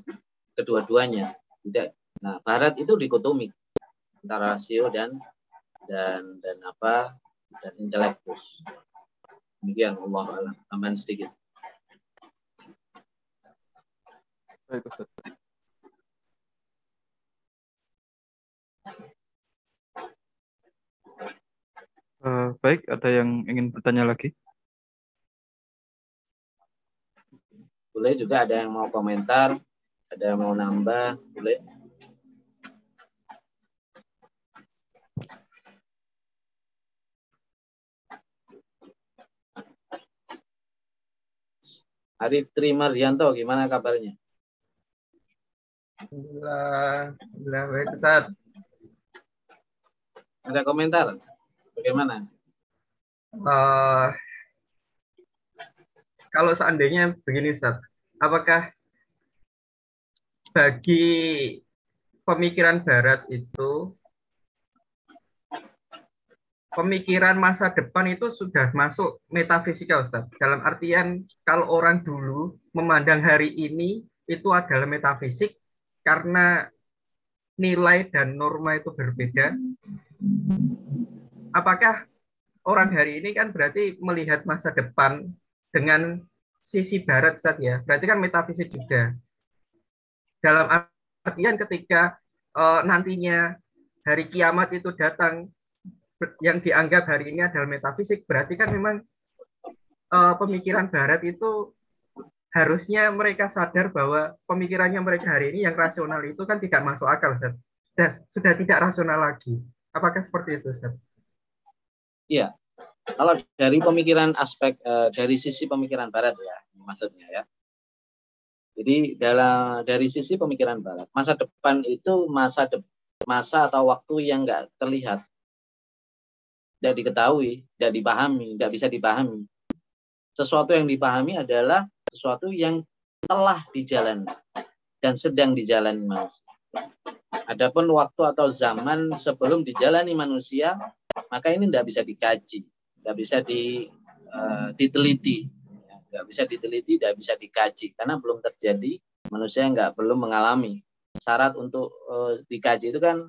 kedua-duanya tidak. Nah, Barat itu dikotomi antara rasio dan dan dan apa dan intelektus. Demikian Allah alam. Tambahan sedikit. Baik, Ustaz. Uh, baik, ada yang ingin bertanya lagi? Boleh juga ada yang mau komentar, ada yang mau nambah, boleh. Arif Trimardianto, gimana kabarnya? Alhamdulillah, Alhamdulillah baik Ustaz. Ada komentar? Bagaimana? Uh, kalau seandainya begini Ustaz, apakah bagi pemikiran Barat itu pemikiran masa depan itu sudah masuk metafisika Ustaz. Dalam artian kalau orang dulu memandang hari ini itu adalah metafisik karena nilai dan norma itu berbeda. Apakah orang hari ini kan berarti melihat masa depan dengan sisi barat Ustaz ya. Berarti kan metafisik juga. Dalam artian ketika uh, nantinya hari kiamat itu datang yang dianggap hari ini adalah metafisik berarti kan memang uh, pemikiran barat itu harusnya mereka sadar bahwa pemikirannya mereka hari ini yang rasional itu kan tidak masuk akal Ustaz. Sudah, sudah tidak rasional lagi. Apakah seperti itu? Iya. Kalau dari pemikiran aspek uh, dari sisi pemikiran barat ya maksudnya ya. Jadi dalam dari sisi pemikiran barat, masa depan itu masa de, masa atau waktu yang enggak terlihat tidak diketahui, tidak dipahami, tidak bisa dipahami. Sesuatu yang dipahami adalah sesuatu yang telah dijalani dan sedang dijalani manusia. Adapun waktu atau zaman sebelum dijalani manusia, maka ini tidak bisa dikaji, tidak bisa di, uh, diteliti, tidak bisa diteliti, tidak bisa dikaji karena belum terjadi manusia nggak belum mengalami. Syarat untuk uh, dikaji itu kan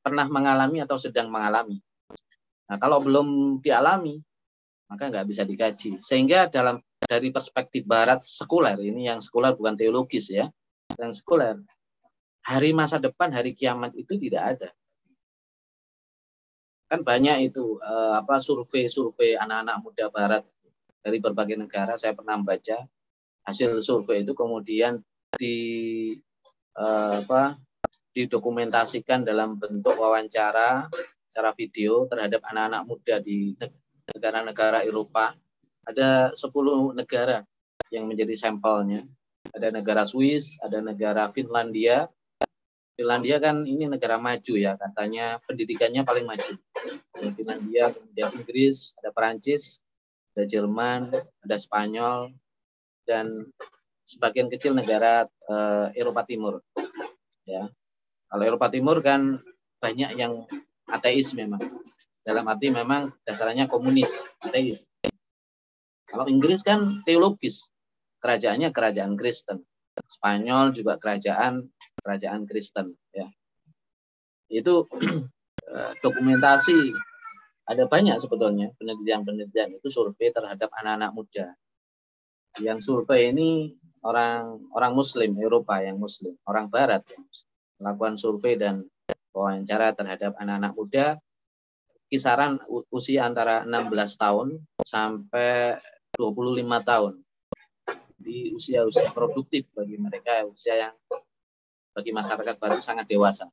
pernah mengalami atau sedang mengalami. Nah, kalau belum dialami, maka nggak bisa dikaji. Sehingga dalam dari perspektif barat sekuler ini yang sekuler bukan teologis ya yang sekuler hari masa depan hari kiamat itu tidak ada kan banyak itu uh, apa survei-survei anak-anak muda barat dari berbagai negara saya pernah baca hasil survei itu kemudian di uh, apa didokumentasikan dalam bentuk wawancara secara video terhadap anak-anak muda di negara-negara Eropa. Ada 10 negara yang menjadi sampelnya. Ada negara Swiss, ada negara Finlandia, Finlandia kan ini negara maju ya, katanya pendidikannya paling maju. Ada Finlandia, kemudian Inggris, ada Perancis, ada Jerman, ada Spanyol, dan sebagian kecil negara uh, Eropa Timur. Ya, kalau Eropa Timur kan banyak yang ateis memang. Dalam arti memang dasarnya komunis, ateis. Kalau Inggris kan teologis, kerajaannya kerajaan Kristen. Spanyol juga kerajaan kerajaan Kristen ya itu eh, dokumentasi ada banyak sebetulnya penelitian-penelitian itu survei terhadap anak-anak muda yang survei ini orang orang Muslim Eropa yang Muslim orang Barat yang melakukan survei dan wawancara terhadap anak-anak muda kisaran usia antara 16 tahun sampai 25 tahun di usia-usia produktif bagi mereka usia yang bagi masyarakat baru sangat dewasa.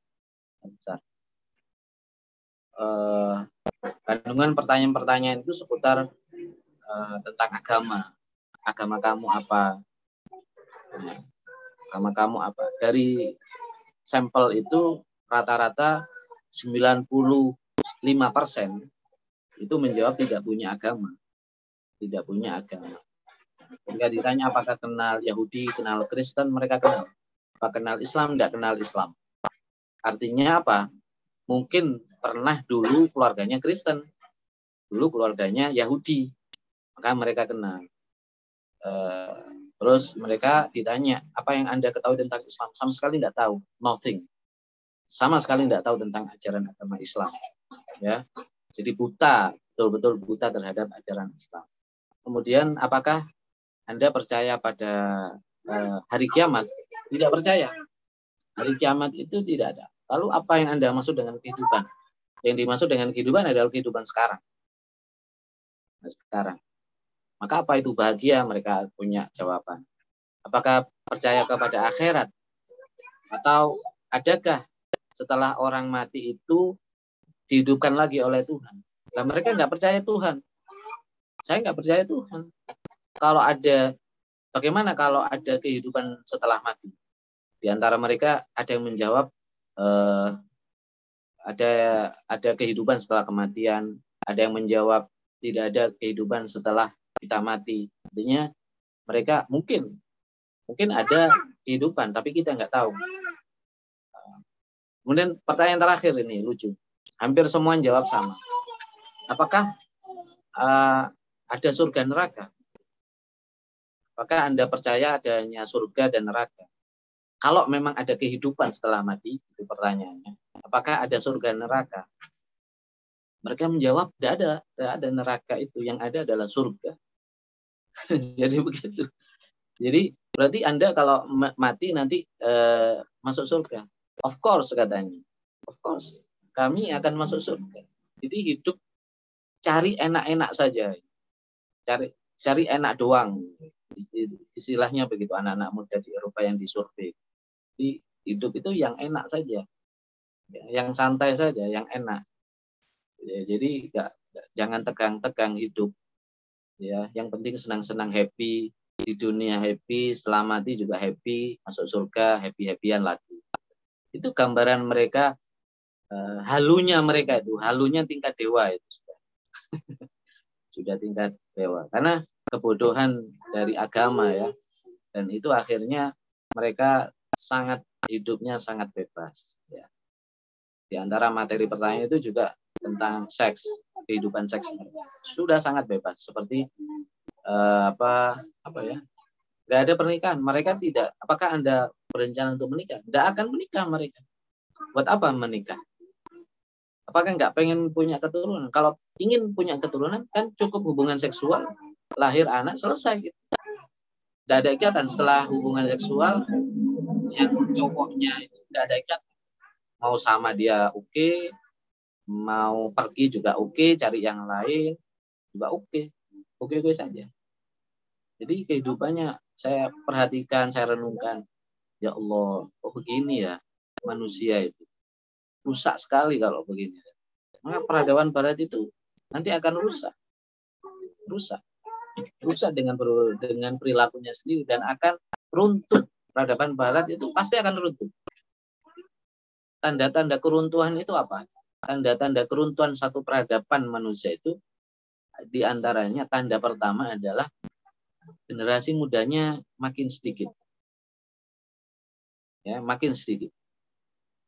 Uh, kandungan pertanyaan-pertanyaan itu seputar uh, tentang agama. Agama kamu apa? Agama kamu apa? Dari sampel itu rata-rata 95 persen itu menjawab tidak punya agama. Tidak punya agama. Jika ditanya apakah kenal Yahudi, kenal Kristen, mereka kenal. Apa kenal Islam? Tidak kenal Islam. Artinya apa? Mungkin pernah dulu keluarganya Kristen. Dulu keluarganya Yahudi. Maka mereka kenal. Uh, terus mereka ditanya, apa yang Anda ketahui tentang Islam? Sama sekali tidak tahu. Nothing. Sama sekali tidak tahu tentang ajaran agama Islam. Ya, Jadi buta, betul-betul buta terhadap ajaran Islam. Kemudian apakah Anda percaya pada Eh, hari kiamat tidak percaya. Hari kiamat itu tidak ada. Lalu apa yang Anda maksud dengan kehidupan? Yang dimaksud dengan kehidupan adalah kehidupan sekarang. Nah, sekarang. Maka apa itu bahagia? Mereka punya jawaban. Apakah percaya kepada akhirat? Atau adakah setelah orang mati itu dihidupkan lagi oleh Tuhan? Nah, mereka nggak percaya Tuhan. Saya nggak percaya Tuhan. Kalau ada Bagaimana kalau ada kehidupan setelah mati? Di antara mereka ada yang menjawab eh, ada ada kehidupan setelah kematian, ada yang menjawab tidak ada kehidupan setelah kita mati. Artinya mereka mungkin mungkin ada kehidupan tapi kita nggak tahu. Kemudian pertanyaan terakhir ini lucu. Hampir semua jawab sama. Apakah uh, ada surga neraka? Apakah Anda percaya adanya surga dan neraka? Kalau memang ada kehidupan setelah mati, itu pertanyaannya. Apakah ada surga neraka? Mereka menjawab, tidak ada, tidak ada neraka itu. Yang ada adalah surga. Jadi begitu. Jadi berarti Anda kalau mati nanti eh, masuk surga. Of course katanya. Of course. Kami akan masuk surga. Jadi hidup cari enak-enak saja. Cari cari enak doang istilahnya begitu anak-anak muda di Eropa yang disurvei. Di hidup itu yang enak saja, yang santai saja, yang enak. Ya, jadi gak, jangan tegang-tegang hidup. Ya, yang penting senang-senang happy di dunia happy, setelah mati juga happy, masuk surga happy-happyan lagi. Itu gambaran mereka uh, halunya mereka itu, halunya tingkat dewa itu sudah. sudah tingkat dewa. Karena kebodohan dari agama ya. Dan itu akhirnya mereka sangat hidupnya sangat bebas ya. Di antara materi pertanyaan itu juga tentang seks, kehidupan seks sudah sangat bebas seperti uh, apa apa ya? Gak ada pernikahan. Mereka tidak. Apakah Anda berencana untuk menikah? Tidak akan menikah mereka. Buat apa menikah? Apakah nggak pengen punya keturunan? Kalau ingin punya keturunan kan cukup hubungan seksual lahir anak selesai gitu. Ada ikatan setelah hubungan seksual yang cowoknya itu tidak ada ikatan. Mau sama dia oke, okay, mau pergi juga oke, okay, cari yang lain juga oke, okay. oke oke saja. Jadi kehidupannya saya perhatikan, saya renungkan. Ya Allah, oh begini ya manusia itu. Rusak sekali kalau begini. Maka peradaban barat itu nanti akan rusak. Rusak rusak dengan dengan perilakunya sendiri dan akan runtuh. Peradaban barat itu pasti akan runtuh. Tanda-tanda keruntuhan itu apa? Tanda-tanda keruntuhan satu peradaban manusia itu di antaranya tanda pertama adalah generasi mudanya makin sedikit. Ya, makin sedikit.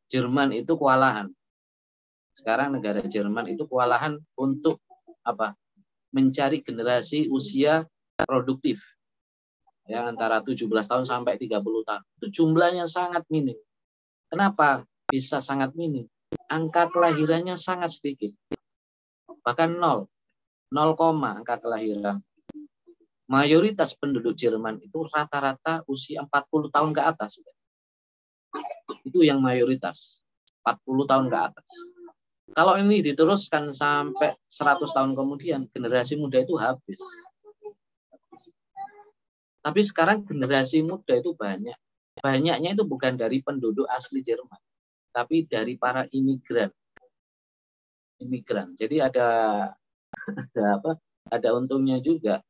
Jerman itu kewalahan. Sekarang negara Jerman itu kewalahan untuk apa? mencari generasi usia produktif ya antara 17 tahun sampai 30 tahun. Itu jumlahnya sangat minim. Kenapa bisa sangat minim? Angka kelahirannya sangat sedikit. Bahkan nol. 0, angka kelahiran. Mayoritas penduduk Jerman itu rata-rata usia 40 tahun ke atas. Itu yang mayoritas. 40 tahun ke atas. Kalau ini diteruskan sampai 100 tahun kemudian, generasi muda itu habis. Tapi sekarang generasi muda itu banyak. Banyaknya itu bukan dari penduduk asli Jerman, tapi dari para imigran. Imigran. Jadi ada ada apa? Ada untungnya juga.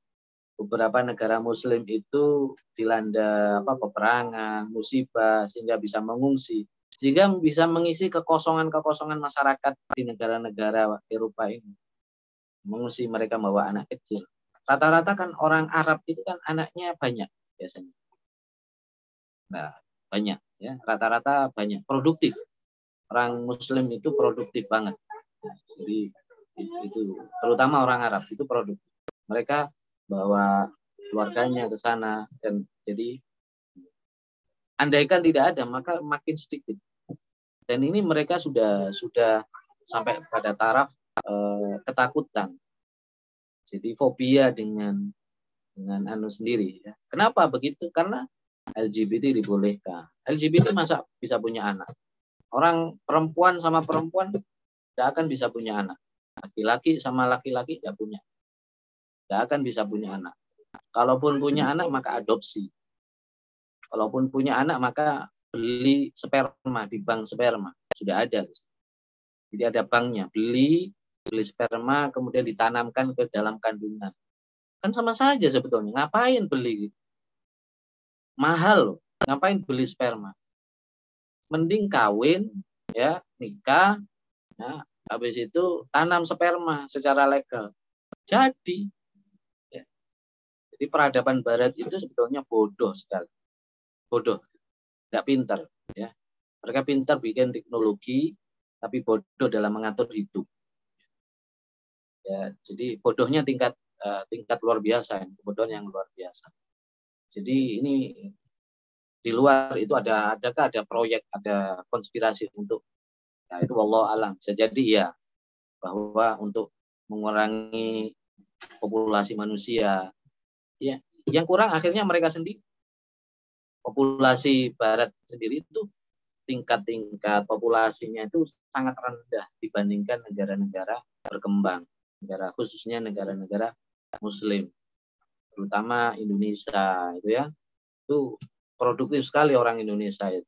Beberapa negara Muslim itu dilanda apa peperangan, musibah sehingga bisa mengungsi sehingga bisa mengisi kekosongan-kekosongan masyarakat di negara-negara Eropa ini. Mengungsi mereka membawa anak kecil. Rata-rata kan orang Arab itu kan anaknya banyak biasanya. Nah, banyak ya, rata-rata banyak, produktif. Orang Muslim itu produktif banget. Jadi itu terutama orang Arab itu produktif. Mereka bawa keluarganya ke sana dan jadi andaikan tidak ada maka makin sedikit dan ini mereka sudah sudah sampai pada taraf eh, ketakutan. Jadi fobia dengan dengan anu sendiri ya. Kenapa begitu? Karena LGBT dibolehkan. LGBT masa bisa punya anak? Orang perempuan sama perempuan tidak akan bisa punya anak. Laki-laki sama laki-laki tidak punya. Tidak akan bisa punya anak. Kalaupun punya anak maka adopsi. Kalaupun punya anak maka beli sperma di bank sperma. Sudah ada. Jadi ada banknya. Beli beli sperma kemudian ditanamkan ke dalam kandungan. Kan sama saja sebetulnya. Ngapain beli? Mahal loh. Ngapain beli sperma? Mending kawin ya nikah ya habis itu tanam sperma secara legal. Jadi. Jadi peradaban barat itu sebetulnya bodoh sekali. Bodoh. Tidak pintar ya. Mereka pintar bikin teknologi tapi bodoh dalam mengatur hidup. Ya jadi bodohnya tingkat uh, tingkat luar biasa kebodohan yang luar biasa. Jadi ini di luar itu ada adakah ada proyek ada konspirasi untuk ya itu Allah alam. Bisa jadi ya bahwa untuk mengurangi populasi manusia ya yang kurang akhirnya mereka sendiri populasi barat sendiri itu tingkat-tingkat populasinya itu sangat rendah dibandingkan negara-negara berkembang, negara khususnya negara-negara muslim, terutama Indonesia itu ya. Itu produktif sekali orang Indonesia itu.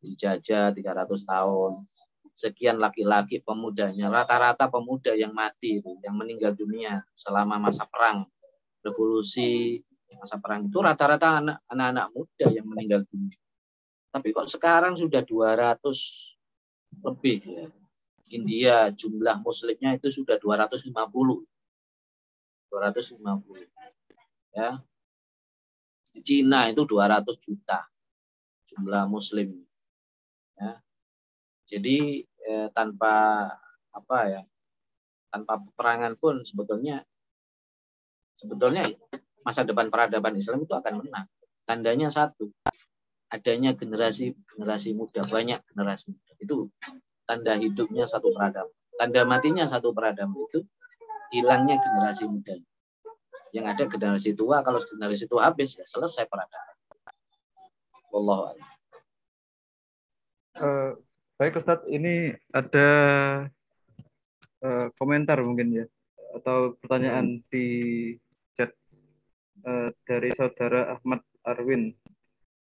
Dijajah 300 tahun. Sekian laki-laki pemudanya, rata-rata pemuda yang mati yang meninggal dunia selama masa perang, revolusi, masa perang itu rata-rata anak-anak muda yang meninggal dunia. Tapi kok sekarang sudah 200 lebih ya. India jumlah muslimnya itu sudah 250. 250. Ya. Cina itu 200 juta jumlah muslim. Ya. Jadi eh, tanpa apa ya? Tanpa peperangan pun sebetulnya sebetulnya masa depan peradaban Islam itu akan menang. Tandanya satu, adanya generasi generasi muda banyak generasi muda itu tanda hidupnya satu peradaban. Tanda matinya satu peradaban itu hilangnya generasi muda. Yang ada generasi tua, kalau generasi tua habis ya selesai peradaban. Wallahu Uh, baik Ustadz, ini ada uh, komentar mungkin ya atau pertanyaan hmm. di uh, dari saudara Ahmad Arwin.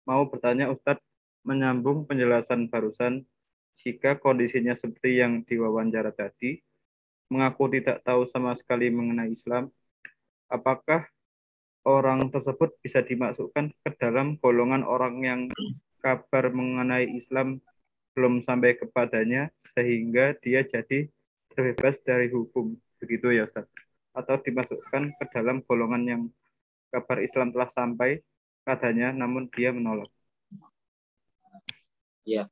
Mau bertanya Ustadz menyambung penjelasan barusan jika kondisinya seperti yang diwawancara tadi, mengaku tidak tahu sama sekali mengenai Islam, apakah orang tersebut bisa dimasukkan ke dalam golongan orang yang kabar mengenai Islam belum sampai kepadanya sehingga dia jadi terbebas dari hukum begitu ya Ustaz atau dimasukkan ke dalam golongan yang kabar Islam telah sampai padanya namun dia menolak ya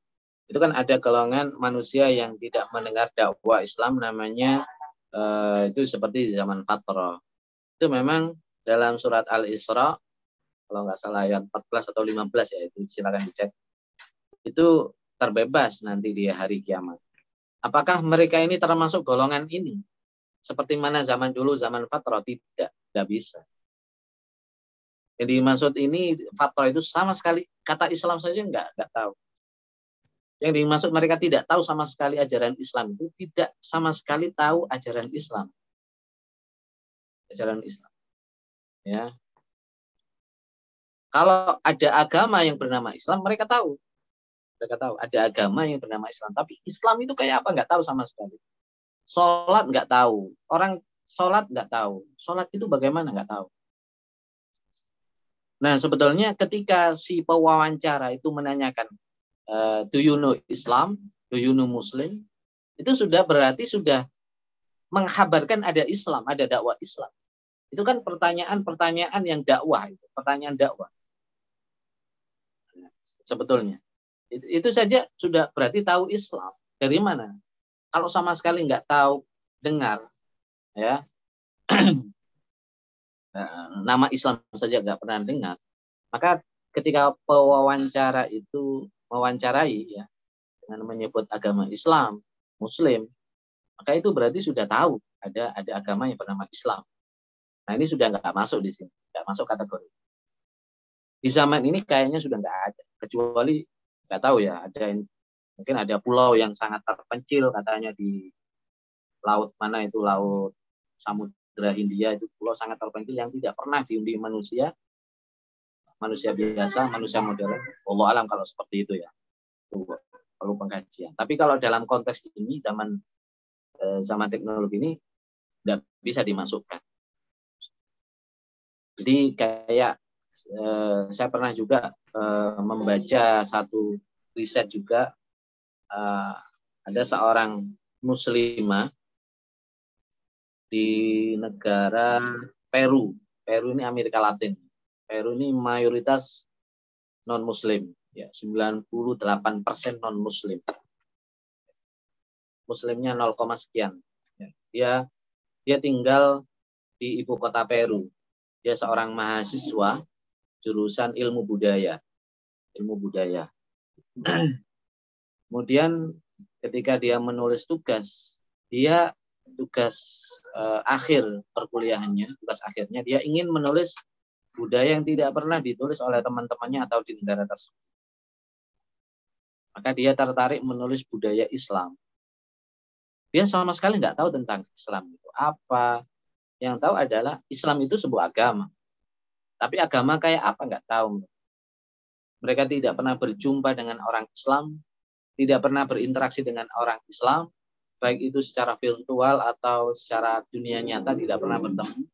itu kan ada golongan manusia yang tidak mendengar dakwah Islam namanya uh, itu seperti zaman Fatrah itu memang dalam surat Al-Isra kalau nggak salah ayat 14 atau 15 ya itu silakan dicek. Itu terbebas nanti di hari kiamat. Apakah mereka ini termasuk golongan ini? Seperti mana zaman dulu zaman fatrah tidak, tidak bisa. Jadi maksud ini fatrah itu sama sekali kata Islam saja nggak nggak tahu. Yang dimaksud mereka tidak tahu sama sekali ajaran Islam itu tidak sama sekali tahu ajaran Islam. Ajaran Islam. Ya. Kalau ada agama yang bernama Islam, mereka tahu. Mereka tahu ada agama yang bernama Islam. Tapi Islam itu kayak apa? Nggak tahu sama sekali. Sholat nggak tahu. Orang sholat nggak tahu. Sholat itu bagaimana nggak tahu. Nah sebetulnya ketika si pewawancara itu menanyakan, uh, do you know Islam? Do you know Muslim? Itu sudah berarti sudah menghabarkan ada Islam, ada dakwah Islam. Itu kan pertanyaan-pertanyaan yang dakwah, itu pertanyaan dakwah. Sebetulnya. Itu, itu saja sudah berarti tahu Islam. Dari mana? Kalau sama sekali nggak tahu, dengar, ya nama Islam saja nggak pernah dengar, maka ketika pewawancara itu mewawancarai ya dengan menyebut agama Islam, Muslim, maka itu berarti sudah tahu ada ada agama yang bernama Islam. Nah ini sudah nggak masuk di sini, nggak masuk kategori. Di zaman ini kayaknya sudah nggak ada, kecuali nggak tahu ya, ada mungkin ada pulau yang sangat terpencil katanya di laut mana itu laut Samudra Hindia itu pulau sangat terpencil yang tidak pernah diundi manusia, manusia biasa, manusia modern. Allah alam kalau seperti itu ya, perlu pengkajian. Tapi kalau dalam konteks ini zaman eh, zaman teknologi ini tidak bisa dimasukkan. Jadi kayak eh, saya pernah juga eh, membaca satu riset juga ada seorang muslimah di negara Peru. Peru ini Amerika Latin. Peru ini mayoritas non muslim ya 98% non muslim. Muslimnya 0, sekian. Ya, dia dia tinggal di ibu kota Peru dia seorang mahasiswa jurusan ilmu budaya. Ilmu budaya. Kemudian ketika dia menulis tugas, dia tugas uh, akhir perkuliahannya, tugas akhirnya dia ingin menulis budaya yang tidak pernah ditulis oleh teman-temannya atau di negara tersebut. Maka dia tertarik menulis budaya Islam. Dia sama sekali nggak tahu tentang Islam itu apa, yang tahu adalah Islam itu sebuah agama. Tapi agama kayak apa nggak tahu. Mereka tidak pernah berjumpa dengan orang Islam, tidak pernah berinteraksi dengan orang Islam, baik itu secara virtual atau secara dunia nyata tidak pernah bertemu.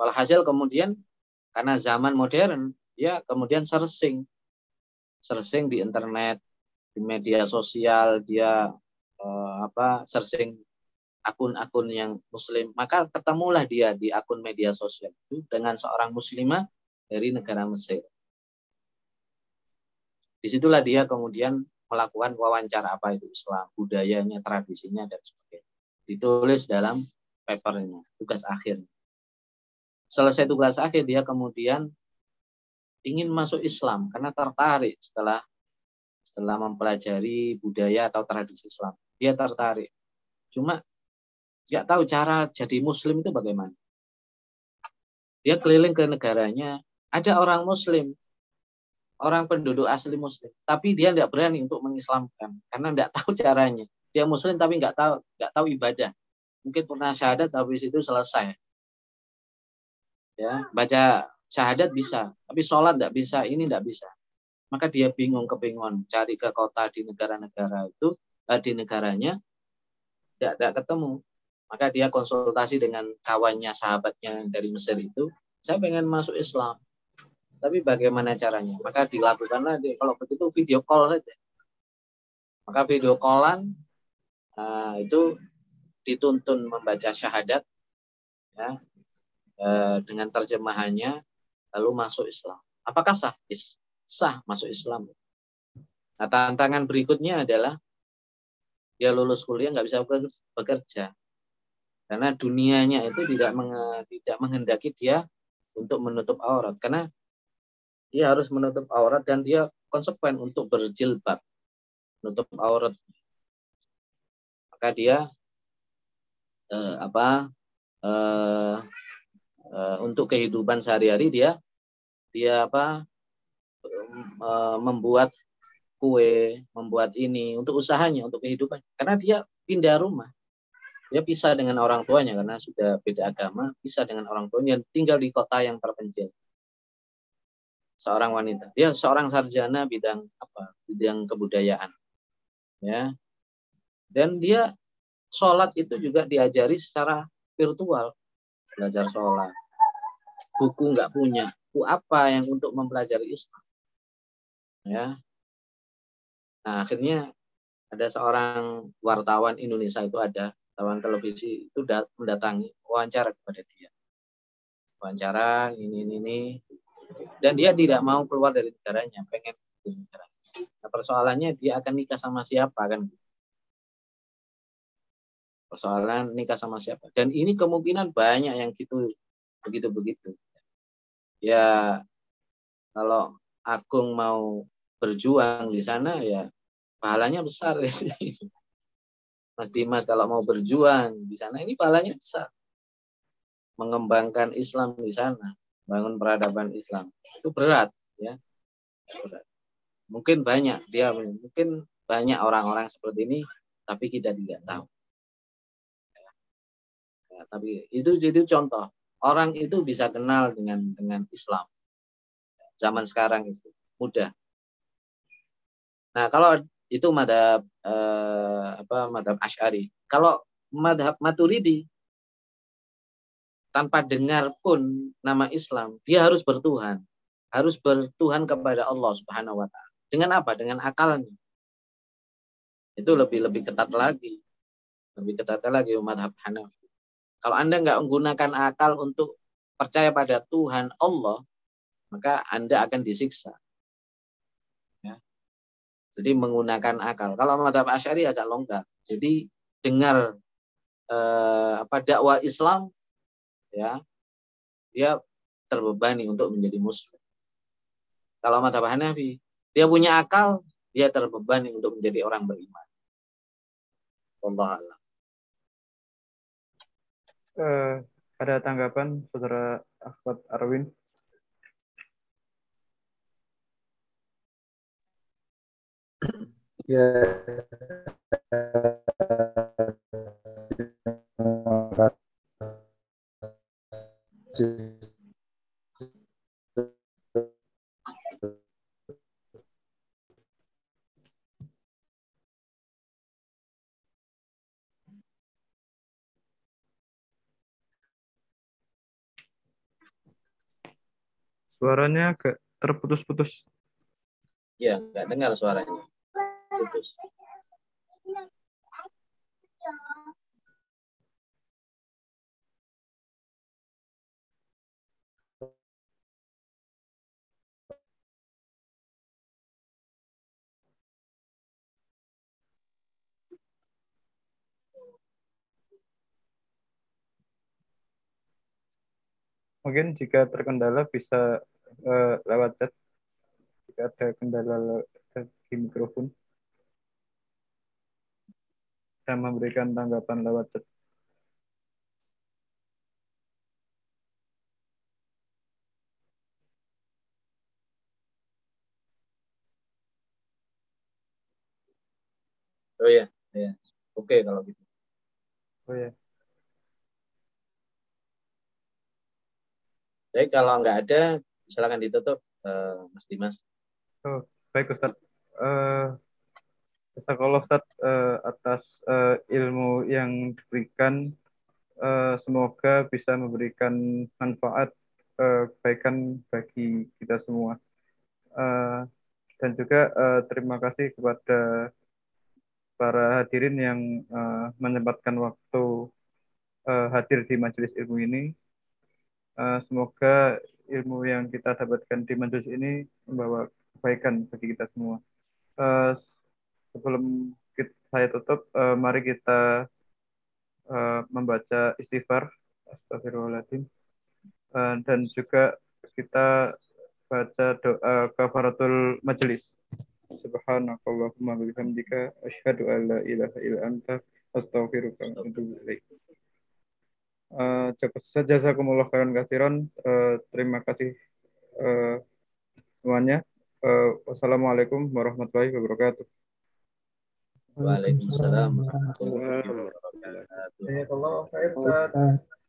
Walhasil kemudian karena zaman modern, ya kemudian searching, searching di internet, di media sosial, dia eh, apa searching akun-akun yang muslim, maka ketemulah dia di akun media sosial itu dengan seorang muslimah dari negara Mesir. Di situlah dia kemudian melakukan wawancara apa itu Islam, budayanya, tradisinya, dan sebagainya. Ditulis dalam papernya, tugas akhir. Selesai tugas akhir, dia kemudian ingin masuk Islam karena tertarik setelah setelah mempelajari budaya atau tradisi Islam. Dia tertarik. Cuma nggak tahu cara jadi muslim itu bagaimana. Dia keliling ke negaranya, ada orang muslim, orang penduduk asli muslim, tapi dia tidak berani untuk mengislamkan karena tidak tahu caranya. Dia muslim tapi nggak tahu nggak tahu ibadah. Mungkin pernah syahadat tapi itu selesai. Ya, baca syahadat bisa, tapi sholat tidak bisa, ini tidak bisa. Maka dia bingung kebingungan cari ke kota di negara-negara itu eh, di negaranya tidak tidak ketemu. Maka dia konsultasi dengan kawannya, sahabatnya dari Mesir itu. Saya pengen masuk Islam tapi bagaimana caranya? Maka dilakukanlah kalau begitu video call saja. Maka video callan nah, itu dituntun membaca syahadat ya, eh, dengan terjemahannya lalu masuk Islam. Apakah sah? Is, sah masuk Islam. Nah, tantangan berikutnya adalah dia lulus kuliah nggak bisa bekerja karena dunianya itu tidak tidak menghendaki dia untuk menutup aurat karena dia harus menutup aurat dan dia konsekuen untuk berjilbab. Menutup aurat. Maka dia eh, apa eh, eh, untuk kehidupan sehari-hari dia dia apa eh, membuat kue membuat ini untuk usahanya untuk kehidupan. Karena dia pindah rumah. Dia pisah dengan orang tuanya karena sudah beda agama pisah dengan orang tuanya tinggal di kota yang terpencil seorang wanita. Dia seorang sarjana bidang apa? Bidang kebudayaan. Ya. Dan dia sholat itu juga diajari secara virtual. Belajar sholat. Buku nggak punya. Buku apa yang untuk mempelajari Islam? Ya. Nah, akhirnya ada seorang wartawan Indonesia itu ada wartawan televisi itu mendatangi wawancara kepada dia. Wawancara ini ini ini dan dia tidak mau keluar dari negaranya, pengen di negara. Nah, persoalannya dia akan nikah sama siapa kan? Persoalan nikah sama siapa? Dan ini kemungkinan banyak yang gitu begitu-begitu. Ya kalau Agung mau berjuang di sana ya pahalanya besar ya. Mas Dimas kalau mau berjuang di sana ini pahalanya besar. Mengembangkan Islam di sana bangun peradaban Islam. Itu berat ya. Berat. mungkin banyak dia mungkin banyak orang-orang seperti ini tapi kita tidak tahu. Ya, tapi itu jadi contoh. Orang itu bisa kenal dengan dengan Islam. Zaman sekarang itu mudah. Nah kalau itu madhab eh, apa madhab Ash'ari kalau madhab Maturidi tanpa dengar pun nama Islam, dia harus bertuhan. Harus bertuhan kepada Allah Subhanahu wa taala. Dengan apa? Dengan akalnya. Itu lebih lebih ketat lagi. Lebih ketat lagi umat Hanafi. Kalau Anda nggak menggunakan akal untuk percaya pada Tuhan Allah, maka Anda akan disiksa. Ya. Jadi menggunakan akal. Kalau madhab Asyari agak longgar. Jadi dengar eh, apa dakwah Islam ya dia terbebani untuk menjadi muslim. Kalau mata Hanafi, dia punya akal, dia terbebani untuk menjadi orang beriman. Allah Allah. Uh, ada tanggapan saudara Ahmad Arwin? Ya, Suaranya agak terputus-putus. Ya, nggak dengar suaranya. Putus. mungkin jika terkendala bisa uh, lewat chat jika ada kendala di mikrofon saya memberikan tanggapan lewat chat Oh ya, yeah. ya. Yeah. Oke okay, kalau gitu. Oh ya. Yeah. Jadi kalau nggak ada, silakan ditutup, uh, Mas Dimas. Oh, baik Ustaz. Uh, Jazakallah Ustaz uh, atas uh, ilmu yang diberikan. Uh, semoga bisa memberikan manfaat kebaikan bagi kita semua. Dan juga terima kasih kepada para hadirin yang uh, menyempatkan waktu hadir di majelis ilmu ini. Uh, semoga ilmu yang kita dapatkan di majelis ini membawa kebaikan bagi kita semua. Uh, sebelum saya tutup, uh, mari kita membaca istighfar, astagfirullahaladzim, dan juga kita baca doa kafaratul majelis. Subhanakallahumma bihamdika asyhadu an la ilaha illa anta astaghfiruka wa atubu ilaik. Uh, jazakumullah khairan katsiran. Uh, terima kasih uh, semuanya. Uh, wassalamualaikum warahmatullahi wabarakatuh. Waalaikumsalam warahmatullahi wabarakatuh.